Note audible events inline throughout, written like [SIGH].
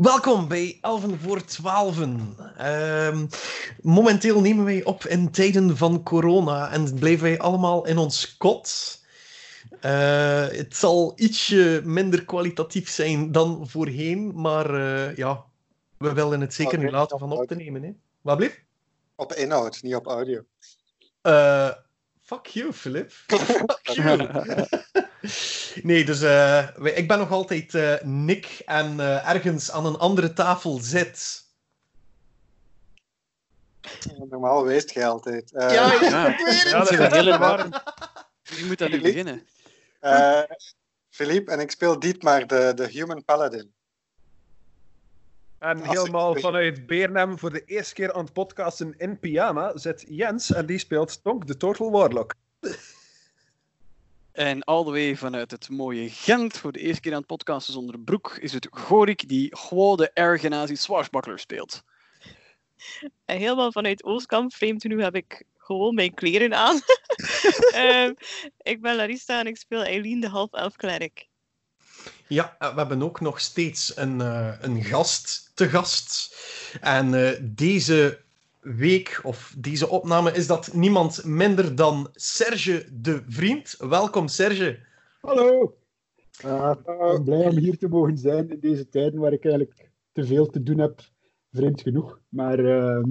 Welkom bij Elven voor Twaalfen. Ehm, momenteel nemen wij op in tijden van corona en blijven wij allemaal in ons kot. Uh, het zal ietsje minder kwalitatief zijn dan voorheen, maar uh, ja, we willen het zeker niet laten van op te nemen. Hè? Wat blijft? Op inhoud, niet op audio. Uh, fuck you, Philip. [LAUGHS] fuck you. [LAUGHS] nee, dus uh, ik ben nog altijd uh, Nick en uh, ergens aan een andere tafel zit. Normaal weest jij altijd. ja, ja, ja. ik weet het. Ja, dat is een hele warm. Wie moet dat nu beginnen? Philippe en ik speel Dietmar, de, de Human Paladin. En helemaal vanuit Beernem voor de eerste keer aan het podcasten in pyjama zit Jens en die speelt Tonk, de Total Warlock. En all the way vanuit het mooie Gent, voor de eerste keer aan het podcasten zonder broek, is het Gorik die gewoon de ergenazi swashbuckler speelt. En helemaal vanuit Oostkamp, vreemd genoeg, heb ik gewoon mijn kleren aan. [LAUGHS] Ehm, ik ben Larissa en ik speel Eileen, de half-elf klerk. Ja, eh, we hebben ook nog steeds een, eh, een gast te gast. En eh, deze week, of deze opname, is dat niemand minder dan Serge de Vriend. Welkom, Serge. Hallo. Ja, ik ben blij om hier te mogen zijn in deze tijden waar ik eigenlijk te veel te doen heb, vreemd genoeg. Maar ehm,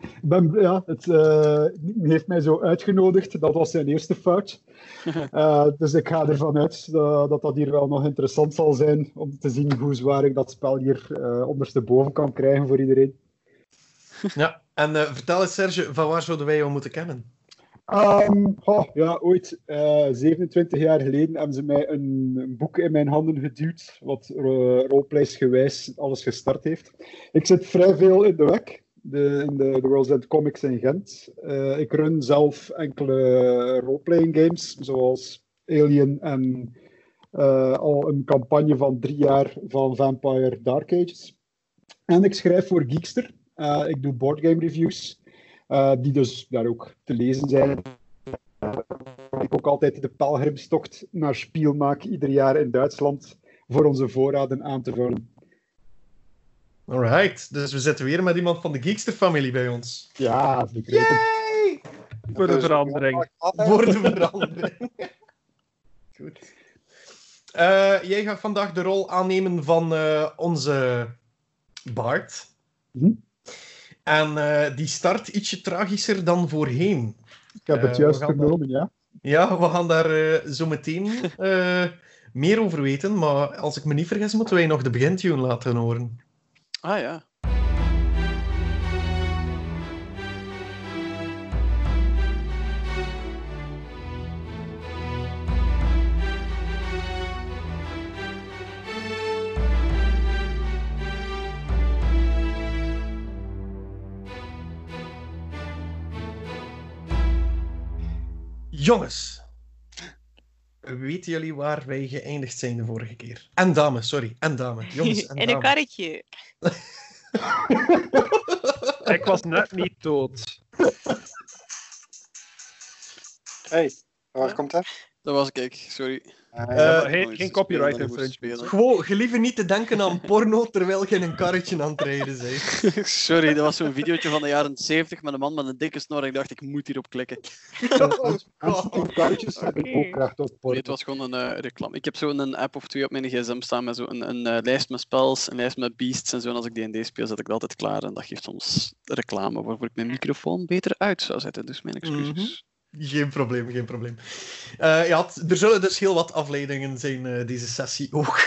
ik ben, ja, het eh, heeft mij zo uitgenodigd. Dat was zijn eerste fout. [LAUGHS] Eh, dus ik ga ervan uit dat, dat dat hier wel nog interessant zal zijn om te zien hoe zwaar ik dat spel hier eh, ondersteboven kan krijgen voor iedereen. Ja, en eh, vertel eens, Serge, van waar zouden wij jou moeten kennen? Oh, ja, ooit, eh 27 jaar geleden, hebben ze mij een, boek in mijn handen geduwd, wat uh, roleplays-gewijs alles gestart heeft. Ik zit vrij veel in de WEC, de, in de, de World's End Comics in Gent. Eh, ik run zelf enkele roleplaying games, zoals Alien en eh, al een campagne van drie jaar van Vampire Dark Ages. En ik schrijf voor Geekster. Eh, ik doe boardgame reviews. Uh, die dus daar ook te lezen zijn. Uh, ik ook altijd de pelgrimstocht naar Spiel maak, ieder jaar in Duitsland, voor onze voorraden aan te vullen. Alright, dus we zitten weer met iemand van de Geekster-familie bij ons. Ja, begrepen. Yay! Voor de verandering. [LAUGHS] Voor de verandering. Goed. Uh, jij gaat vandaag de rol aannemen van uh, onze Bart. Hm? En uh, die start ietsje tragischer dan voorheen. Ik heb het juist vernomen, ja. Ja, we gaan daar zo meteen meer over weten. Maar als ik me niet vergis, moeten wij nog de begintune laten horen. Ah ja. Jongens, weten jullie waar wij geëindigd zijn de vorige keer? En dame, sorry. En dame. Jongens en [LAUGHS] In dame. een karretje. [LAUGHS] ik was net niet dood. Hey, waar ja. komt dat? Dat was ik, sorry. Uh, geen, geen copyright infringement. Gewoon, gelieve niet te denken aan porno terwijl je in een karretje aan het rijden bent. [LAUGHS] sorry, dat was zo'n videootje van de jaren 70 met een man met een dikke snor. Ik dacht, ik moet hierop klikken. [LAUGHS] Oh, karretjes hebben ook recht op porno. Het was gewoon een uh, reclame. Ik heb zo'n app of twee op mijn gsm staan met zo'n een, een uh, lijst met spells, een lijst met beasts en zo. En als ik D&D speel, zet ik dat altijd klaar. En dat geeft soms reclame waarvoor ik mijn microfoon beter uit zou zetten. Dus mijn excuses. Mm -hmm. Geen probleem, geen probleem. Uh, ja, er zullen dus heel wat afleidingen zijn uh, deze sessie ook.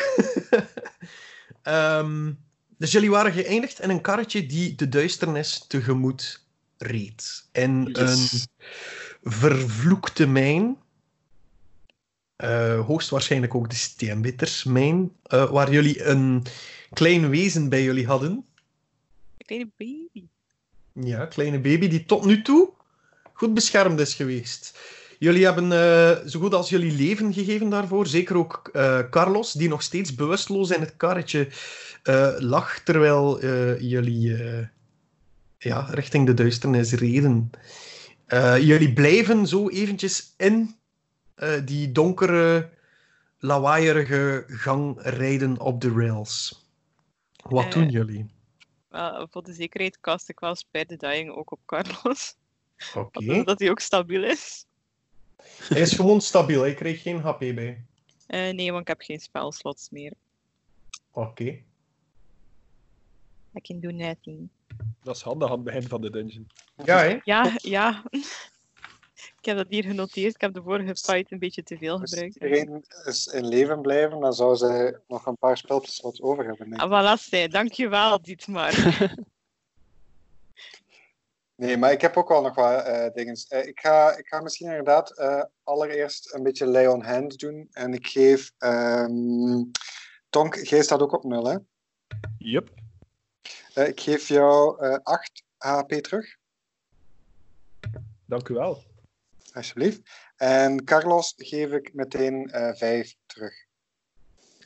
um, [LAUGHS] dus jullie waren geëindigd in een karretje die de duisternis tegemoet reed. In yes. een vervloekte mijn. Uh, hoogstwaarschijnlijk ook de steenbittersmijn. waar jullie een klein wezen bij jullie hadden. Een kleine baby. Ja, kleine baby die tot nu toe goed beschermd is geweest. Jullie hebben uh, zo goed als jullie leven gegeven daarvoor. Zeker ook uh, Carlos, die nog steeds bewusteloos in het karretje uh, lag, terwijl jullie ja, richting de duisternis reden. jullie blijven zo eventjes in die donkere, lawaaierige gang rijden op de rails. Wat Eh, doen jullie? Voor de zekerheid cast ik wel Spare the Dying ook op Carlos. Oké. Zodat hij ook stabiel is. Hij is gewoon stabiel, hij kreeg geen HP bij. Eh, nee, want ik heb geen spelslots meer. Oké. I can do nothing. Dat is handig aan het begin van de dungeon. Ja, hè? Ja, ja. [LAUGHS] ik heb dat hier genoteerd. Ik heb de vorige fight een beetje te veel Als gebruikt. iedereen is in leven blijven, dan zou zij nog een paar spelpenslots over hebben. ik. Ah, voilà, zij. Dankjewel, Dietmar. [LAUGHS] Nee, maar ik heb ook wel nog wat eh dingen. Eh, ik, ga, ik ga misschien inderdaad eh, allereerst een beetje lay on hand doen. En ik geef... ehm Tonk, jij staat ook op nul, hè? Eh, ik geef jou eh 8 HP terug, Dank u wel. alsjeblieft. En Carlos geef ik meteen eh 5 terug.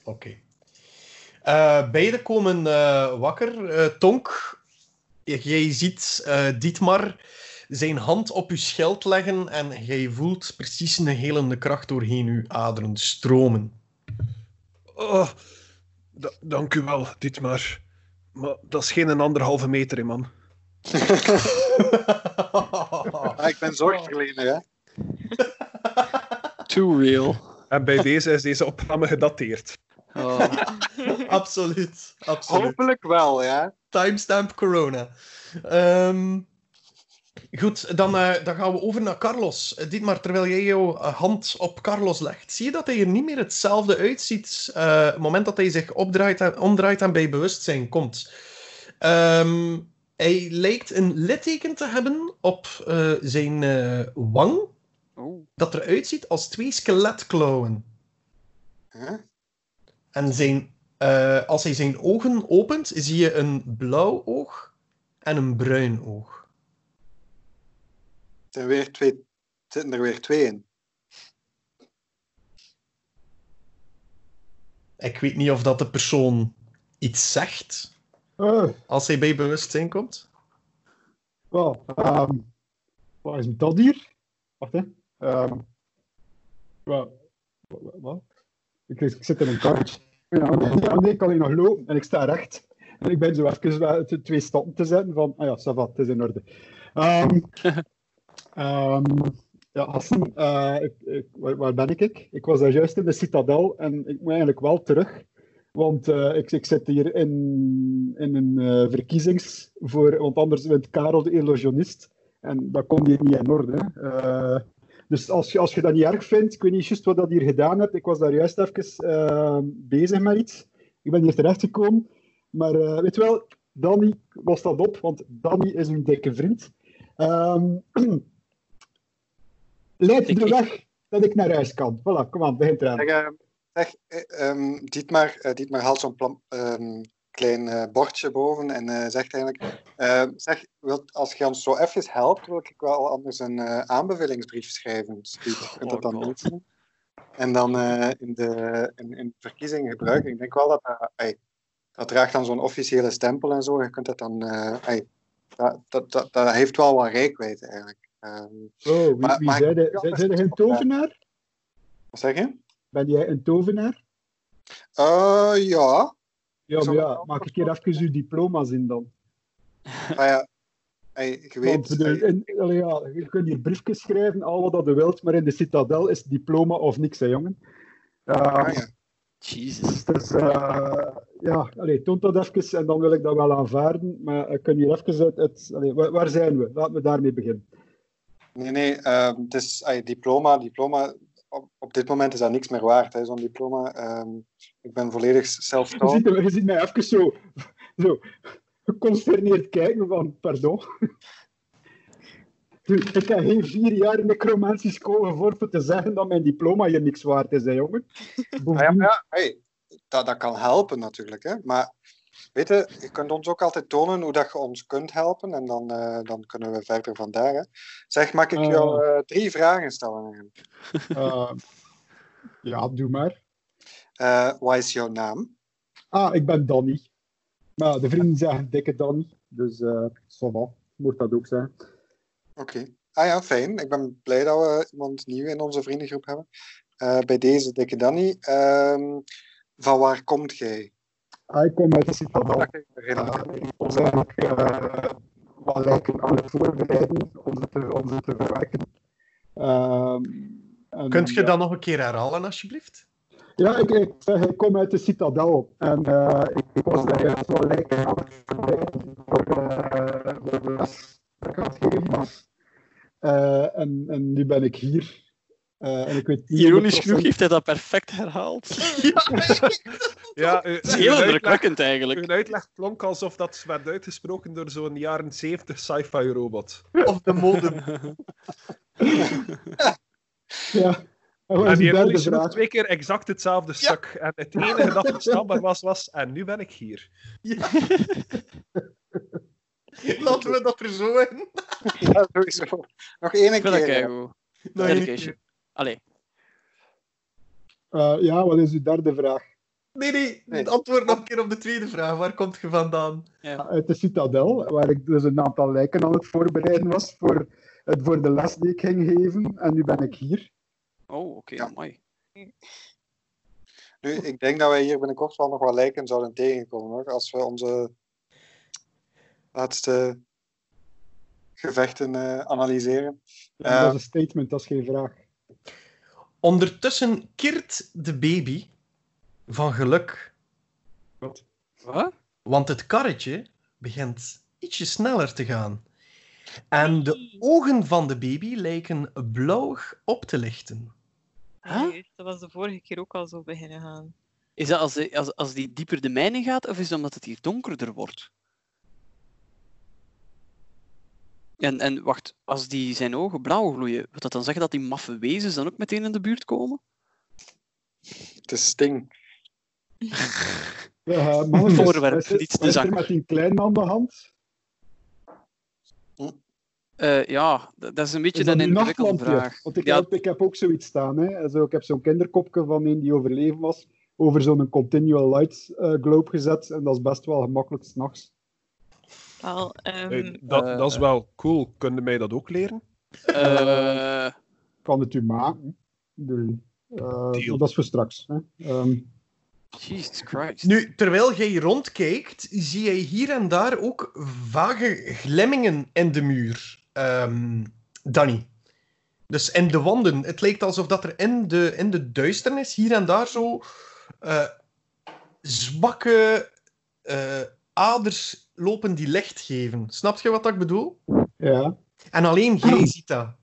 Oké. Eh, beiden komen wakker. Tonk, jij ziet eh, Dietmar zijn hand op uw schild leggen en jij voelt precies een helende kracht doorheen uw aderen stromen. Oh, da- dank u wel, Dietmar. Maar dat is geen een anderhalve meter, hè, man. [LAUGHS] Ah, ik ben zorgverlener, hè? Too real. En bij deze is deze opname gedateerd. Oh. [LAUGHS] absoluut, absoluut. Hopelijk wel, ja. Timestamp corona. Ehm, goed, dan, eh, dan gaan we over naar Carlos. Uh, Dietmar, terwijl jij jouw eh, hand op Carlos legt, zie je dat hij er niet meer hetzelfde uitziet eh, het moment dat hij zich opdraait en, omdraait en bij bewustzijn komt. Ehm, hij lijkt een litteken te hebben op eh, zijn eh, wang, Oh. dat eruit ziet als twee skeletklauwen. Huh? En zijn, eh, als hij zijn ogen opent, zie je een blauw oog en een bruin oog. Er weer twee, zitten er weer twee in. Ik weet niet of dat de persoon iets zegt Eh, als hij bij bewustzijn komt. wel, ehm, wat is dat hier? Wacht, hè. Ehm, wel, ik zit in een kartje. Ja, [LAUGHS] ene kan ik nog lopen en ik sta recht. En ik ben zo even twee stappen te zetten van, ah ja, ça va, het is in orde. Ehm, [LAUGHS] ja, Hassan, eh, ik, ik, waar, ben ik? Ik Ik was daar juist in de citadel en ik moet eigenlijk wel terug. Want eh, ik, ik zit hier in, in een eh, verkiezings voor, want anders wint Karel de illusionist. En dat komt hier niet in orde. Dus als je, als je dat niet erg vindt, ik weet niet juist wat dat hier gedaan hebt. Ik was daar juist even eh, bezig met iets. Ik ben hier terechtgekomen. Maar eh, weet je wel, Danny was dat op, want Danny is een dikke vriend. Ehm [CLEARS THROAT] leid de weg dat ik naar huis kan. Voilà, kom aan, begin eraan. Zeg, zeg ehm, Dietmar, eh, Dietmar haalt zo'n plan- ehm, klein eh, bordje boven en eh, zegt eigenlijk: eh, zeg, wilt, als je ons zo even helpt, wil ik wel anders een eh, aanbevelingsbrief schrijven. Dus je kunt dat Oh, dan God. lezen. En dan eh, in, de, in, in verkiezingen gebruiken. Ik denk wel dat dat, ey, dat draagt dan zo'n officiële stempel en zo. Je kunt dat dan. eh, ey, dat, dat, dat, dat heeft wel wat rijkwijde eigenlijk. Ehm, Oh, wie, Maar- wie maar- dat is jij een tovenaar? wat zeg je? Ben jij een tovenaar? Eh, ja. Ja, maar ik ja, maak een keer even uw diploma zien dan. Maar ja, ey, ik weet. Want in, ja, je kunt hier briefjes schrijven, al wat dat je wilt, maar in de citadel is diploma of niks, hè, jongen. Uh, ah, ja. Jesus. Dus eh, ja, allee, toont dat even en dan wil ik dat wel aanvaarden. Maar ik kan hier even uit. uit allee, waar, waar zijn we? Laten we daarmee beginnen. Nee, nee, ehm, het is diploma. Diploma op, op dit moment is dat niks meer waard, hè, zo'n diploma. Ehm, ik ben volledig Je zelfstandig. je ziet mij even zo, zo geconsterneerd kijken van, pardon. Ik heb geen vier jaar necromantie school voor te zeggen dat mijn diploma hier niks waard is, hè, jongen. Ah, ja, ja, hey, dat, dat kan helpen natuurlijk. Hè. Maar weet je, je kunt ons ook altijd tonen hoe dat je ons kunt helpen. En dan, eh, dan kunnen we verder van daar. Hè. Zeg, mag ik jou eh, drie vragen stellen? [LAUGHS] Eh, ja, doe maar. Wat is jouw naam? Ah, ik ben Danny. Maar de vrienden zeggen dikke Danny. Dus, ça va. Moet dat ook zijn. Oké. Ah ja, fijn. Ik ben blij dat we iemand nieuw in onze vriendengroep hebben. Bij deze dikke Danny. Ehm, van waar komt jij? Ik kom uit de Citadel. Dat kan ik me herinneren. Uh, ik was eigenlijk eh, wat lijken aan het voorbereiden om ze te, om ze te verwerken. Ehm, en, Kunt je ja. dat nog een keer herhalen, alsjeblieft? Ja, ik, ik zeg, ik kom uit de Citadel. En eh, ik, ik was daar juist wel lijken aan het voorbereiden voor, eh, de les dat ik aan het geven was. Eh, en, en nu ben ik hier. Eh, en ik weet niet Ironisch 100% genoeg heeft hij dat perfect herhaald. [LAUGHS] Ja, [LAUGHS] is heel indrukwekkend eigenlijk. Uw uitleg klonk alsof dat werd uitgesproken door zo'n jaren 70 sci-fi robot. [LAUGHS] Of de modem. Ja. Is En die Ironisch genoeg twee keer exact hetzelfde stuk. En het enige dat verstaanbaar was, was... En nu ben ik hier. Laten we dat er zo in. Ja, sowieso. Nog één Ik vind dat keer. Allee. Eh, ja, wat is uw derde vraag? Nee, nee, Nee. het antwoord nog een keer op de tweede vraag. Waar komt je vandaan? Uit de Citadel, waar ik dus een aantal lijken aan het voorbereiden was voor, het, voor de les die ik ging geven. En nu ben ik hier. Oh, oké, Ja. mooi. Nu, ik denk dat wij hier binnenkort wel nog wel lijken zouden tegenkomen, hoor. Als we onze laatste gevechten eh, analyseren. Ja, Eh. dat is een statement, dat is geen vraag. Ondertussen kirt de baby van geluk. Wat? Want het karretje begint ietsje sneller te gaan. En de ogen van de baby lijken blauwig op te lichten. Huh? Nee, dat was de vorige keer ook al zo beginnen gaan. Is dat als, die- als, als die dieper de mijnen gaat, of is dat omdat het hier donkerder wordt? En, en wacht, als die zijn ogen blauw gloeien, wil dat dan zeggen dat die maffe wezens dan ook meteen in de buurt komen? Het is Sting. Ja, Voorwerp, wat er- wat is er zak. met die klein aan de hand? Eh, ja, dat dat is een beetje Is een ingewikkelde vraag. Want ik, Ja, heb, ik heb ook zoiets staan. Hè. Zo, ik heb zo'n kinderkopje van een die overleven was, over zo'n continual light eh, globe gezet. En dat is best wel gemakkelijk s'nachts. Wel, ehm, Hey, dat, eh, dat is wel cool. Kun je mij dat ook leren? eh, Ik kan het u maken. Eh, Deal. maar dat is voor straks. Hè. Ehm, Jesus Christ. Nu, terwijl jij rondkijkt, zie jij hier en daar ook vage glimmingen in de muur, ehm, Danny. Dus in de wanden. Het lijkt alsof dat er in de, in de duisternis hier en daar zo eh, zwakke eh, aders lopen die licht geven. Snap je wat ik bedoel? ja. En alleen jij ziet dat.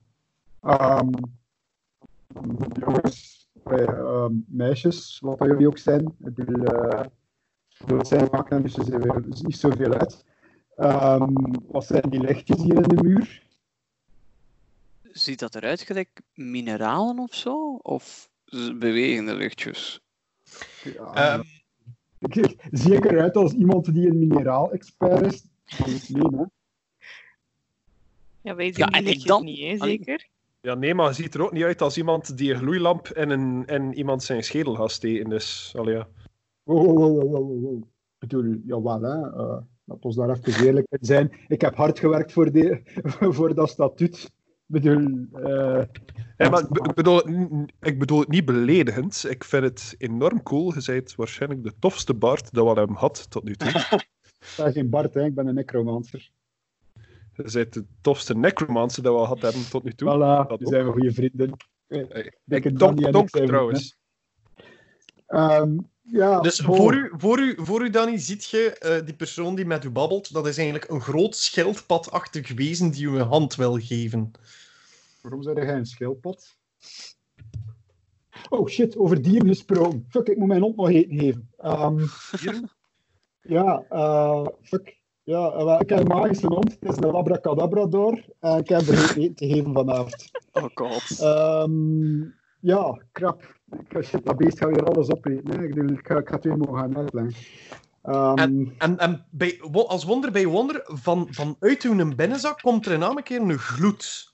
Jongens, eh, ehm, meisjes, wat jullie ook zijn. Ik bedoel, eh, dat zijn dus er is niet zoveel uit. Ehm, wat zijn die lichtjes hier in de muur? Ziet dat eruit gelijk mineralen of zo? Of bewegende lichtjes? Ja, Ehm, [LAUGHS] ik- zie ik eruit als iemand die een mineraal-expert is? Nee, hè? ja, wij zien Ja, en ik dan- niet, hè, zeker? Ja, nee, maar je ziet er ook niet uit als iemand die een gloeilamp in, een, in iemand zijn schedel gaat steken. Dus, allee, ja. Wow, wow, wow, wow, wow, wow. Ik bedoel, jawel, hè. Uh, dat ons daar even eerlijk zijn. Ik heb hard gewerkt voor, die, [LAUGHS] voor dat statuut. Ik bedoel, eh, Ja, maar ik be- ik bedoel, ik bedoel het niet beledigend. Ik vind het enorm cool. Je bent waarschijnlijk de tofste Bart dat we hebben gehad tot nu toe. [LAUGHS] ik ben geen Bart, hè. ik ben een necromancer. Je bent de tofste necromancer dat we gehad hebben tot nu toe. Voilà, dat we zijn we goede vrienden. Hey, ik Danny donk, en donk ik zijn trouwens. Ehm, ja, Dus voor u, voor, u, voor u, Danny, ziet je eh, die persoon die met u babbelt. Dat is eigenlijk een groot schildpadachtig wezen die u een hand wil geven. Waarom zei jij een schildpad? Oh shit, over dieren gesproken. Fuck, ik moet mijn hond nog eten geven. Ehm, ja, eh, fuck. Ja, eh, ik heb een magische hond. Het is een Labracadabrador. En ik heb vergeten eten te geven vanavond. Oh god. Ehm, ja, krap. Dat beest gaat weer alles opeten. Hè. Ik, bedoel, ik, ga, ik ga het weer mogen gaan uitleggen. Ehm, En, en bij, wo- als wonder bij wonder, van, vanuit uw binnenzak komt er namelijk een keer een gloed.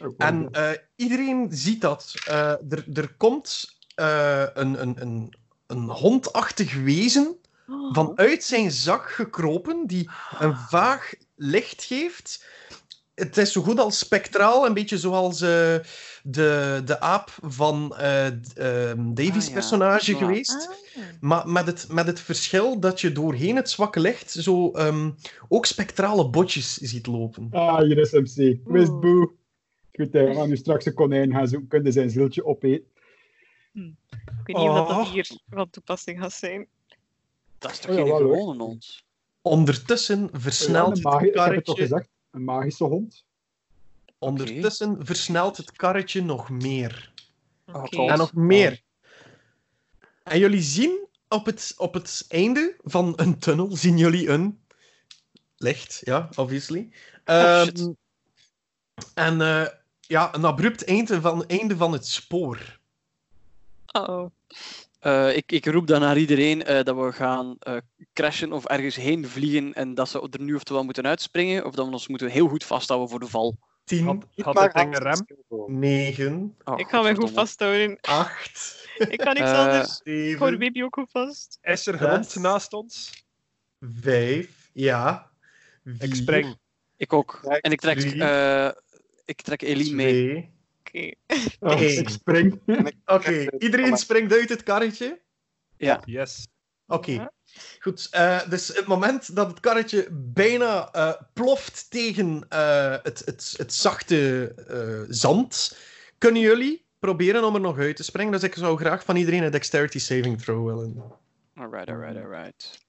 oh, En eh, iedereen ziet dat. Eh, er, er komt eh, een, een, een, een hondachtig wezen Oh. vanuit zijn zak gekropen, die een vaag licht geeft. Het is zo goed als spectraal, een beetje zoals eh, de, de aap van eh, d- ehm, Davies' Ah, ja. personage Ja. geweest. Ah. Maar met het, met het verschil dat je doorheen het zwakke licht zo ehm, ook spectrale botjes ziet lopen. Ah, hier is MC. Wist boe. Goed, hè, we gaan nu straks een konijn gaan zoeken. Kunnen zijn zieltje opeten. Ik weet niet of dat Oh. hier van toepassing gaat zijn. Dat is toch Oh ja, geen gewone hond? Ondertussen versnelt het ik heb het toch karretje, gezegd. Een magische hond. ondertussen versnelt het karretje nog meer. Oh, Oké. God. En nog meer. En jullie zien op het, op het einde van een tunnel, zien jullie een licht, ja, obviously. Ehm, shit. en eh, ja, een abrupt einde van, einde van het spoor. Uh-oh. Eh, ik, ik roep dan naar iedereen eh, dat we gaan eh, crashen of ergens heen vliegen en dat ze er nu oftewel moeten uitspringen of dat we ons moeten heel goed vasthouden voor de val. 10, Had, had een hangt rem? stil. 9, Oh, ik ga mij goed vasthouden. 8, [LAUGHS] Ik kan niks anders. Ik 7, baby ook goed vast. Is er Zes. grond naast ons? 5, ja. Ik spring. Ik ook. En ik trek, eh, ik trek Eline mee. 2. Oké. Eén. ik spring. [LAUGHS] Oké, iedereen springt uit het karretje. Yes. Oké, Ja. goed. eh, dus het moment dat het karretje bijna eh, ploft tegen eh, het, het, het zachte eh, zand, kunnen jullie proberen om er nog uit te springen. Dus ik zou graag van iedereen een dexterity saving throw willen. Alright, alright, alright.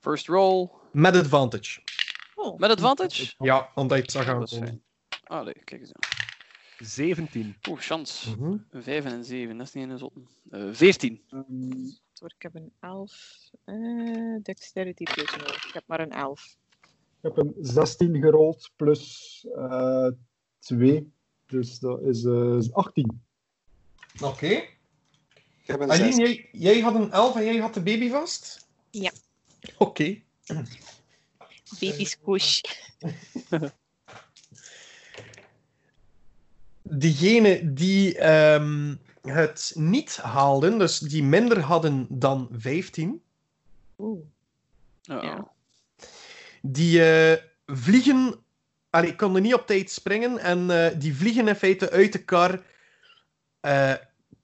First roll. Met advantage. Oh. Met advantage? Ja, omdat je het zag aankomen. fijn. Allee, kijk eens aan. 17. Oeh, chance. Mhm. Een 5 en een 7, dat is niet een zotte. Eh 14. Ehm, Hoor, Ik heb een 11. eh dexterity plus 0. Ik heb maar een 11. Ik heb een 16 gerold plus eh 2. Dus dat is eh 18. Oké. Ik heb een Aileen, zes. jij, jij had een 11 en jij had de baby vast? Ja. Oké. Baby squish. [LAUGHS] Diegenen die ehm, het niet haalden, dus die minder hadden dan 15, Oeh. Uh-oh. Ja. die eh, vliegen. Allee, konden niet op tijd springen en eh, die vliegen in feite uit de kar. eh,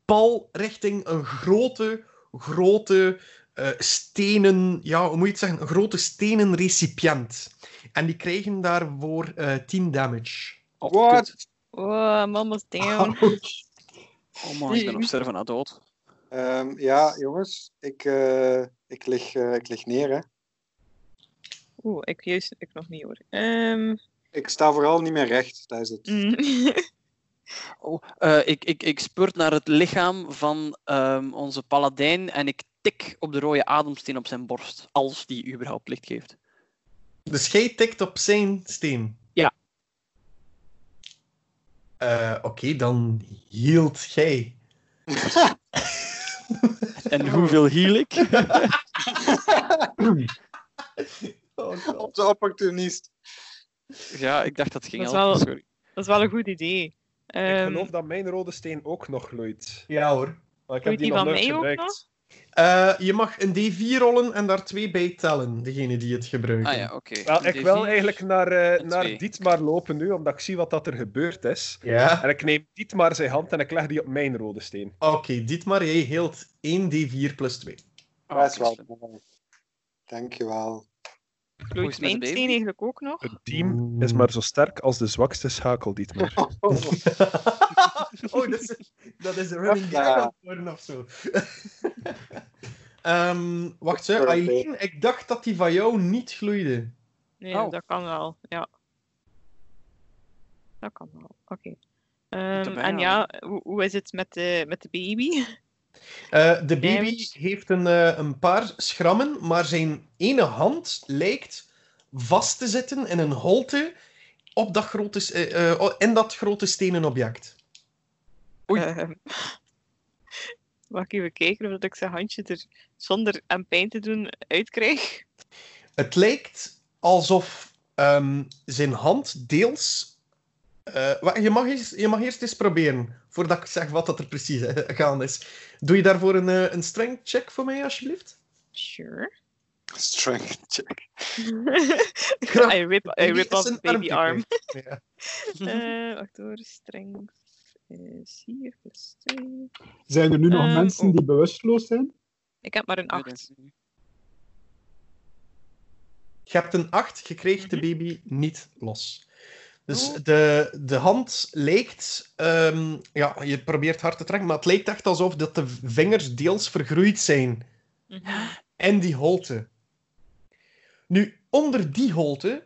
pal richting een grote, grote eh, stenen. Ja, hoe moet je het zeggen? Een grote stenen recipiënt. En die krijgen daarvoor eh 10 damage. Oh, Oh, mama's down. [LAUGHS] Oh man, ik ben op sterven na dood. Ehm, ja, jongens, ik, eh, ik, lig, eh, ik lig neer. Hè. Oeh, ik juist ik nog niet hoor. Ehm, Ik sta vooral niet meer recht, dat is het. mm. [LAUGHS] Oh, eh, ik, ik, ik spurt naar het lichaam van ehm, onze paladijn en ik tik op de rode ademsteen op zijn borst. Als die überhaupt licht geeft. Dus jij tikt op zijn steen. Eh, Oké, dan hield jij. En hoeveel heal ik? Oh, God. Op de opportunist. ja, ik dacht dat het ging Dat is helpen, wel- Sorry. Dat is wel een goed idee. Ik Ehm, geloof dat mijn rode steen ook nog gloeit. Ja hoor. Maar ik heb die die nog van nooit mij ook gebruikt. Eh, je mag een D4 rollen en daar twee bij tellen, degene die het gebruiken. Ah ja, oké. Wel, ik wil D4. eigenlijk naar, eh en naar twee. Dietmar lopen nu, omdat ik zie wat dat er gebeurd is. Ja. En ik neem Dietmar zijn hand en ik leg die op mijn rode steen. Oké, Dietmar, jij heelt 1 D4 plus 2. Ah, Dat is wel mooi. Dankjewel. Het mijn steen eigenlijk ook nog? Een team is maar zo sterk als de zwakste schakel, Dietmar. oh, [LAUGHS] [LAUGHS] [LAUGHS] dat is, dat is een running Ja. gag aan het worden of zo. [LAUGHS] Ehm, wacht, hè. Aileen, ik dacht dat die van jou niet gloeide. Nee, Oh. dat kan wel. Ja. Dat kan wel. Oké. Ehm, en ja, hoe, hoe is het met de, met de baby? Eh, de baby Damage. heeft een, eh, een paar schrammen, maar zijn ene hand lijkt vast te zitten in een holte op dat grote, eh, eh, in dat grote stenen object. Oei. Ehm, mag ik even kijken of dat ik zijn handje er zonder aan pijn te doen uitkrijg? Het lijkt alsof ehm, zijn hand deels. eh, wa- je, mag eerst, je mag eerst eens proberen, voordat ik zeg wat dat er precies eh, gaande is. Doe je daarvoor een, eh, een strength check voor mij, alsjeblieft? Sure. Strength check. I rip, I rip off baby arm. Ja. [LAUGHS] Eh, wacht hoor, streng is hier plus 2. Zijn er nu nog Ehm, mensen oh. die bewusteloos zijn? Ik heb maar een 8. Je hebt een 8, je kreeg de Mhm. baby niet los. Dus Oh. de, de hand lijkt... ehm, ja, je probeert hard te trekken, maar het lijkt echt alsof dat de vingers deels vergroeid zijn. Mhm. En die holte. Nu, onder die holte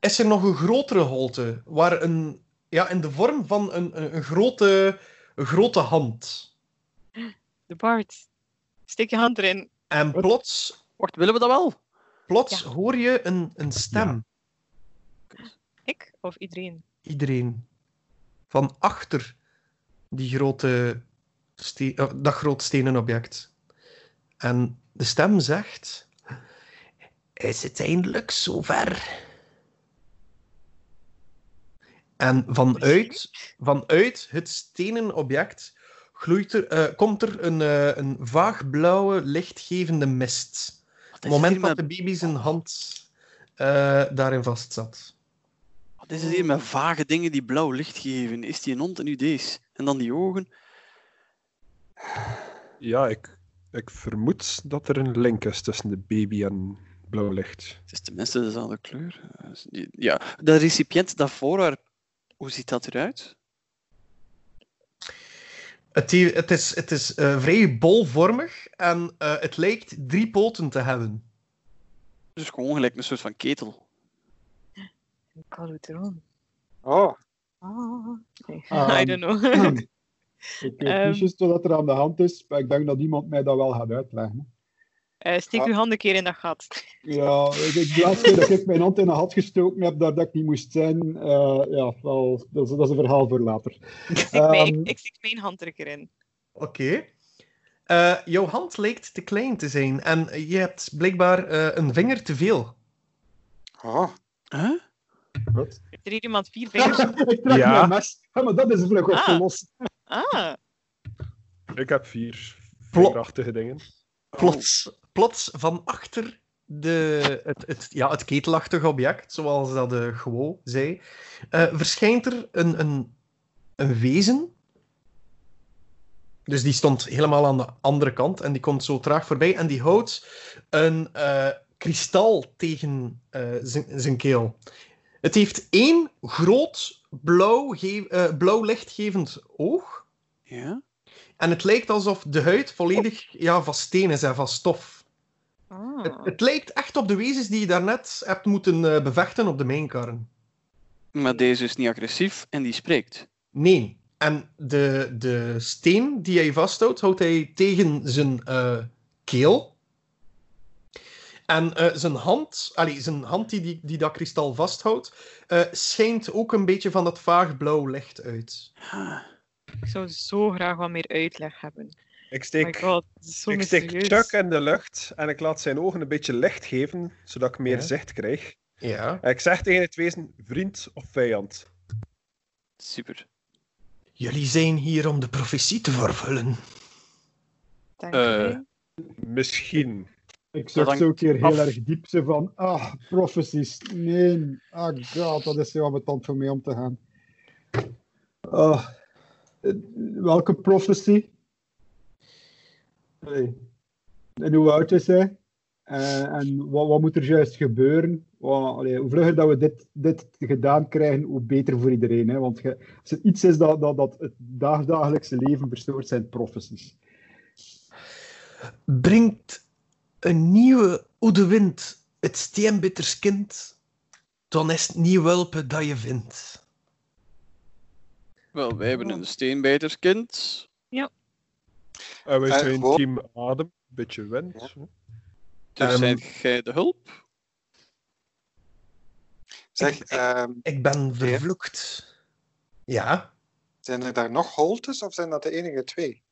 is er nog een grotere holte, waar een... Ja, in de vorm van een, een, een grote, een grote hand. De Bart. Steek je hand erin. En plots, Wacht, willen we dat wel? plots Ja. hoor je een, een stem. Ik of iedereen? iedereen van achter die grote eh, dat groot stenen object. En de stem zegt: Is het eindelijk zover? En vanuit, vanuit het stenen object gloeit er, eh, komt er een, eh, een vaag blauwe, lichtgevende mist. Op het moment dat met, de baby zijn hand eh, daarin vastzat. wat is het hier met vage dingen die blauw licht geven? Is die een hond en nu deze? En dan die ogen? Ja, ik, ik vermoed dat er een link is tussen de baby en blauw licht. Het is tenminste dezelfde kleur. Ja, de recipiënt dat voorwerp, hoe ziet dat eruit? Het, he- het is, het is eh, vrij bolvormig en eh, het lijkt drie poten te hebben. Dus gewoon gelijk een soort van ketel. Een calutron. Oh, Ah. Nee, Ehm, [LAUGHS] I don't know. Ik [LAUGHS] weet Ehm. niet juist wat er aan de hand is, maar ik denk dat iemand mij dat wel gaat uitleggen. Eh, steek Ah. uw hand een keer in dat gat. [LAUGHS] Ja, ik, ik, de laatste keer dat ik mijn hand in een had gestoken heb, daar dat ik niet moest zijn, eh, ja, wel, dat, is, dat is een verhaal voor later. [LAUGHS] Ik steek, mij- Ehm. ik, ik steek mijn hand er een keer in. Oké. Eh, jouw hand lijkt te klein te zijn en je hebt blijkbaar eh, een vinger te veel. oh. Huh? Wat? Heeft er hier iemand vier vingers? [LAUGHS] ik trek Ja. mijn mes. Ja, maar dat is vlug Ah. opgelost. Ah, Ik heb vier Plot. vingerachtige dingen. Plots, plots van achter de, het, het, ja, het ketelachtige object, zoals dat de Gewo zei, eh, verschijnt er een, een, een wezen. Dus die stond helemaal aan de andere kant en die komt zo traag voorbij en die houdt een eh, kristal tegen eh, zijn keel. Het heeft één groot blauw, eh, blauw lichtgevend oog. Ja? En het lijkt alsof de huid volledig ja, van steen is en van stof. Het, ah. het lijkt echt op de wezens die je daarnet hebt moeten eh, bevechten op de mijnkarren. Maar deze is niet agressief en die spreekt. Nee. En de, de steen die hij vasthoudt, houdt hij tegen zijn eh, keel. En eh, zijn hand, allee, zijn hand die, die, die dat kristal vasthoudt, eh, schijnt ook een beetje van dat vaag blauw licht uit. Ah. Ik zou zo graag wat meer uitleg hebben. Ik Oh steek, god, zo ik steek. Chuck in de lucht en ik laat zijn ogen een beetje licht geven, zodat ik meer Ja. zicht krijg. Ja. En ik zeg tegen het wezen, vriend of vijand. Super. Jullie zijn hier om de profetie te vervullen. Dank je. Ik Misschien. Zag hangt zo een keer heel af. erg diep zo van, ah, prophecies. Nee, ah god, dat is zo ambetant voor mij om te gaan. Eh, welke prophecy? Hey. En hoe oud is hij? Eh, en wat, wat moet er juist gebeuren? Wat, allee, hoe vlugger dat we dit, dit gedaan krijgen, hoe beter voor iedereen. Hè? Want ge- als er iets is dat, dat, dat het dagdagelijkse leven verstoort, zijn prophecies. Brengt een nieuwe oude wind het steenbitters kind, dan is het niet welpen dat je vindt. Wel, wij hebben een steenbijterskind. En wij Eh, zijn gewoon- team adem, beetje wind. Ja. Dus Ehm. zijt jij de hulp? Zeg, Ik- ik- ehm, Ik ben vervloekt. Ja, zijn er daar nog holtes of zijn dat de enige twee?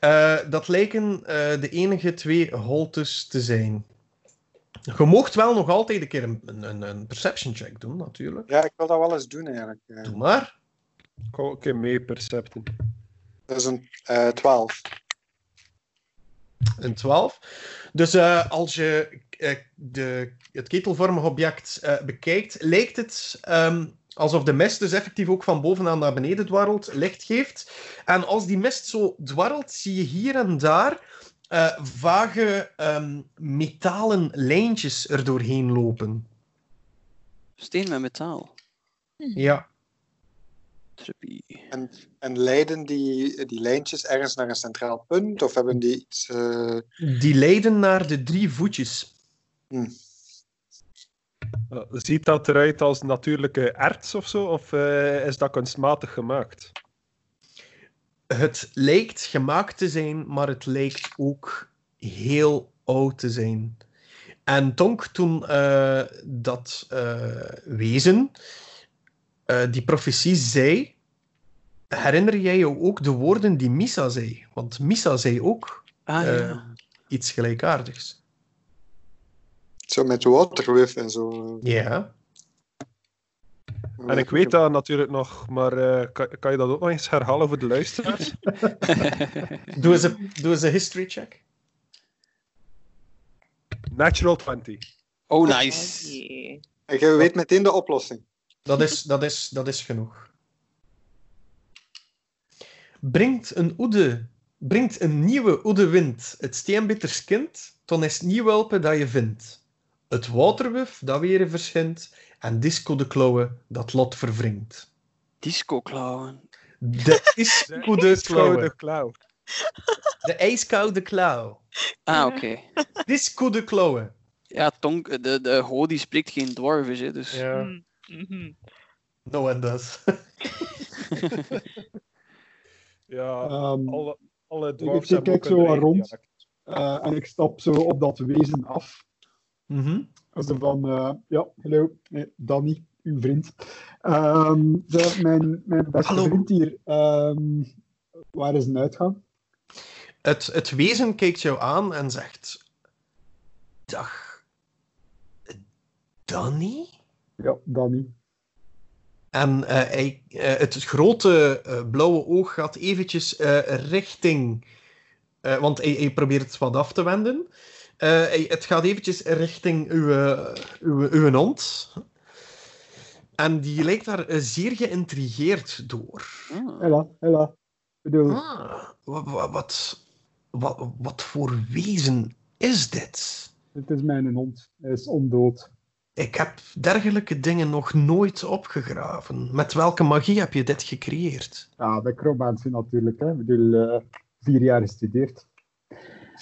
eh, dat lijken eh, de enige twee holtes te zijn. Je mocht wel nog altijd een keer een, een, een perception check doen, natuurlijk. Ja, ik wil dat wel eens doen eigenlijk. Doe maar. Ik ook een mee percepten. Dat is een eh 12. Een 12. Dus eh, als je eh, de, het ketelvormige object eh, bekijkt, lijkt het ehm, alsof de mist dus effectief ook van bovenaan naar beneden dwarrelt, licht geeft. En als die mist zo dwarrelt, zie je hier en daar eh, vage ehm, metalen lijntjes er doorheen lopen. Steen met metaal. Ja. Trippy. En, en leiden die, die lijntjes ergens naar een centraal punt? Of hebben die iets... eh, Die leiden naar de drie voetjes. hm. Eh, Ziet dat eruit als natuurlijke erts of zo? Of eh, is dat kunstmatig gemaakt? Het lijkt gemaakt te zijn, maar het lijkt ook heel oud te zijn. En Tonk, toen eh, dat eh, wezen eh, die profetie zei, herinner jij je ook de woorden die Misa zei? Want Misa zei ook Ah Eh, iets gelijkaardigs. Zo met waterwif en zo. Ja. En ik weet dat natuurlijk nog, maar eh, kan, kan je dat ook nog eens herhalen voor de luisteraars? [LAUGHS] [LAUGHS] Doe eens een, doe eens een history check. Natural 20. Oh, nice. En je weet meteen de oplossing. Dat is, dat is, dat is genoeg. Brengt een oede, brengt een nieuwe oede wind het steenbitters kind, dan is het niet welpen dat je vindt. Het waterwuf dat weer verschijnt, en disco de klauwen dat lot verwringt. Disco klauwen. De disco de klauwen. klauw. De ijskoude klauw. Ah, oké. Disco de klauwen. Ja, Tonk, de, de Ho die spreekt geen dwarvish, hè, dus... Ja, Mm, mhm. no one does. [LAUGHS] Ja, Ehm, alle, alle ik dwarfs kijk hebben ook zo rond. eh, en ik stap zo op dat wezen af. Mhm. Zo van, eh, ja, hallo, eh, Danny, uw vriend. Ehm, de, mijn, mijn beste Hallo. vriend hier, ehm, waar is een uitgang? Het, het wezen kijkt jou aan en zegt: Dag, Danny? Ja, Danny. En eh, hij, eh, het grote eh, blauwe oog gaat eventjes eh, richting... eh, want hij, hij probeert het wat af te wenden. Eh, hij- het gaat eventjes richting uw, uw, uw hond. En die lijkt daar zeer geïntrigeerd door. Ah. Hela, hela. Bedoel, Ah, wa- wa- wat, wat, wat voor wezen is dit? het is mijn hond. Hij is ondood. Ik heb dergelijke dingen nog nooit opgegraven. Met welke magie heb je dit gecreëerd? Ja, de chromantie natuurlijk. Hè. Ik bedoel, eh, vier jaar gestudeerd.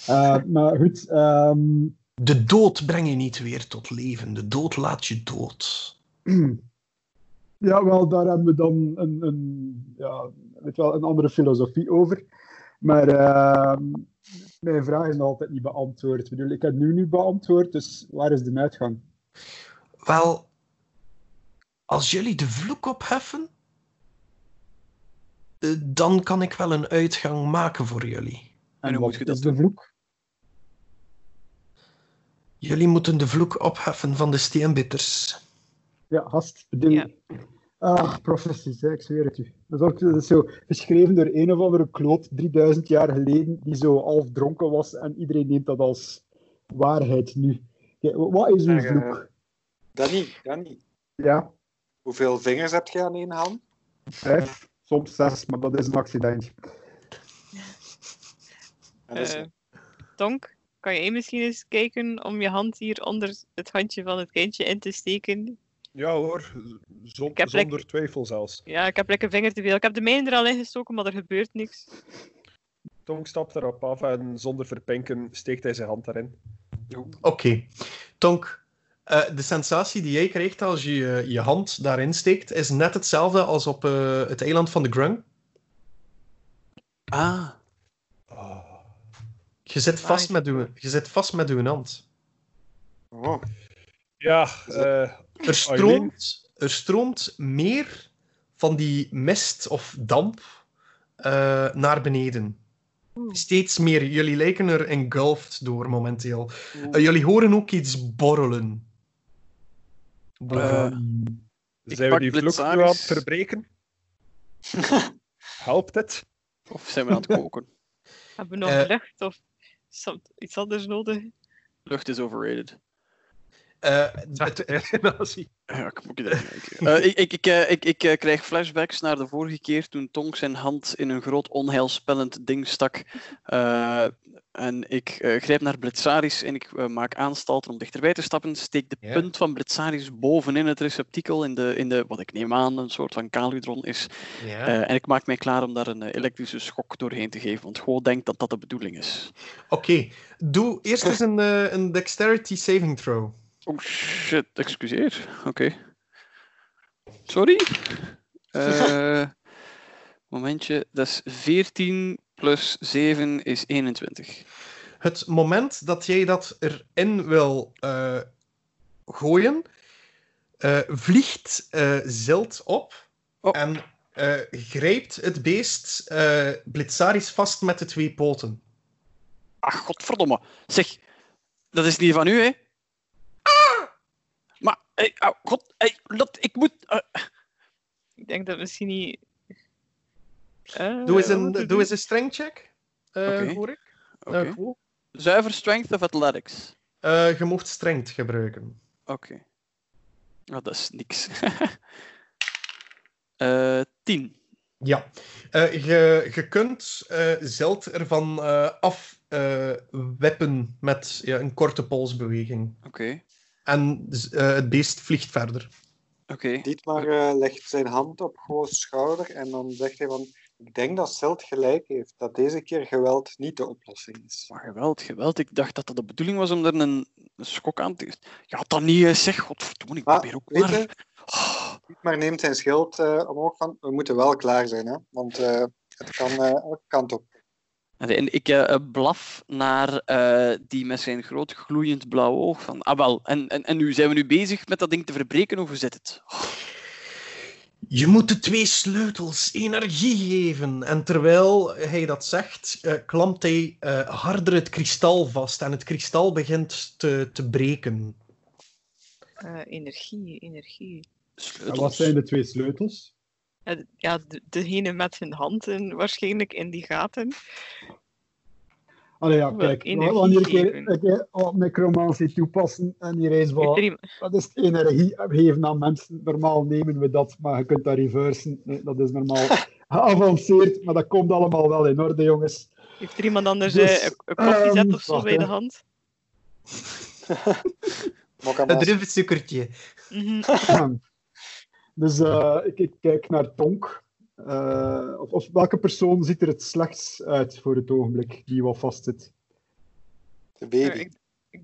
Eh, maar goed, ehm, De dood breng je niet weer tot leven. De dood laat je dood. ja, wel, daar hebben we dan een, een, ja, weet wel, een andere filosofie over. Maar ehm, mijn vraag is nog altijd niet beantwoord. Ik bedoel, ik heb het nu niet beantwoord, dus waar is de uitgang? Wel, als jullie de vloek opheffen, eh, dan kan ik wel een uitgang maken voor jullie. En hoe moet je dat is de vloek? Jullie moeten de vloek opheffen van de steenbitters. Ja, Ja. Ah, professies, hè, ik zweer het u. Dat is, ook, dat is zo geschreven door een of andere kloot 3000 jaar geleden, die zo half dronken was en iedereen neemt dat als waarheid nu. Kijk, wat is uw eh, vloek? Danny, Danny, Ja, hoeveel vingers heb je aan één hand? vijf, soms zes, maar dat is een accidentje. Is- Eh, Tonk, kan jij misschien eens kijken om je hand hier onder het handje van het kindje in te steken? Ja hoor, zon- zonder twijfel zelfs. Ja, ik heb lekker vinger te veel. Ik heb de mijne er al in gestoken, maar er gebeurt niks. Tonk stapt erop af en zonder verpinken steekt hij zijn hand daarin. Oké. Tonk, eh, de sensatie die jij krijgt als je je, je hand daarin steekt, is net hetzelfde als op eh, het eiland van de Grung. Ah. Ah. Je zit vast met uw, je zit vast met uw hand. Oh, Ja, eh, Er stroomt, er stroomt meer van die mist of damp eh, naar beneden. Steeds meer. Jullie lijken er engulfd door momenteel. Eh, jullie horen ook iets borrelen. Eh, zijn we die vloek nu aan het verbreken? [LAUGHS] Helpt het? Of zijn we aan het koken? [LAUGHS] Hebben we nog Eh. lucht of iets anders nodig? Lucht is overrated. Eh, Zet het, de nazi. Ja, [LAUGHS] ik. Eh, ik, ik, ik, eh, ik, ik eh, krijg flashbacks naar de vorige keer toen Tonk zijn hand in een groot onheilspellend ding stak. Eh, en ik eh, grijp naar Blitzaris en ik maak aanstalten om dichterbij te stappen. Steek de punt van Blitzaris bovenin het receptakel in de, in de, wat ik neem aan, een soort van kaludron is. Eh, en ik maak mij klaar om daar een elektrische schok doorheen te geven. Want gewoon denk dat dat de bedoeling is. Oké, doe eerst eens een, eh, een dexterity saving throw. Oh shit, excuseer. Oké. Sorry? Eh, [LAUGHS] momentje, dat is 14 plus 7 is 21. Het moment dat jij dat erin wil eh, gooien, eh, vliegt Zilt op Oh. en grijpt het beest Blitzaris vast met de twee poten. Ach, godverdomme. Zeg, dat is niet van u, hè? Hey, au, god, hey, dat, ik moet... eh, Ik denk dat misschien niet. Eh, Doe eens een, doe eens een strength check, eh, Oké. hoor ik. Oké. Eh, cool. Zuiver strength of athletics? Eh, je mocht strength gebruiken. Oké. Ah, dat is niks. [LAUGHS] Eh 10. Ja, Eh, je, je kunt eh Zeld ervan eh afweppen met ja, een korte polsbeweging. Oké. En z- eh, het beest vliegt verder. Oké. Dietmar eh, legt zijn hand op Goos schouder en dan zegt hij van ik denk dat Zeld gelijk heeft, dat deze keer geweld niet de oplossing is. Maar geweld, geweld. Ik dacht dat dat de bedoeling was om er een, een schok aan te... Ja, dan niet, hè, zeg. Godverdomme, ik Maar, probeer ook maar... je, Dietmar neemt zijn schild eh, omhoog van we moeten wel klaar zijn, hè? want eh, het kan eh, elke kant op. En ik eh, eh, blaf naar eh, die met zijn groot gloeiend blauw oog van... Ah, wel. En, en, en nu zijn we nu bezig met dat ding te verbreken, of hoe zit het? Je moet de twee sleutels energie geven. En terwijl hij dat zegt, eh, klampt hij eh, harder het kristal vast. En het kristal begint te, te breken. Eh, energie, energie. En wat zijn de twee sleutels? Ja, de, degene met zijn handen waarschijnlijk in die gaten. Allee, ja, kijk, energie wanneer ik geven. een necromantie toepassen en hier eens Heeft er wat, wat is energie geven aan mensen. Normaal nemen we dat, maar je kunt dat reversen. Nee, dat is normaal [LAUGHS] geavanceerd, maar dat komt allemaal wel in orde, jongens. Heeft er iemand anders Dus, eh, een, een koffiezet ehm, of zo wacht, bij de hand? [LAUGHS] Een Mas. druivensuikertje. Mhm. [LAUGHS] dus eh, ik, ik kijk naar Tonk. Eh, of, of welke persoon ziet er het slechtst uit voor het ogenblik, die wat vastzit? De Eh, baby. ik- ik-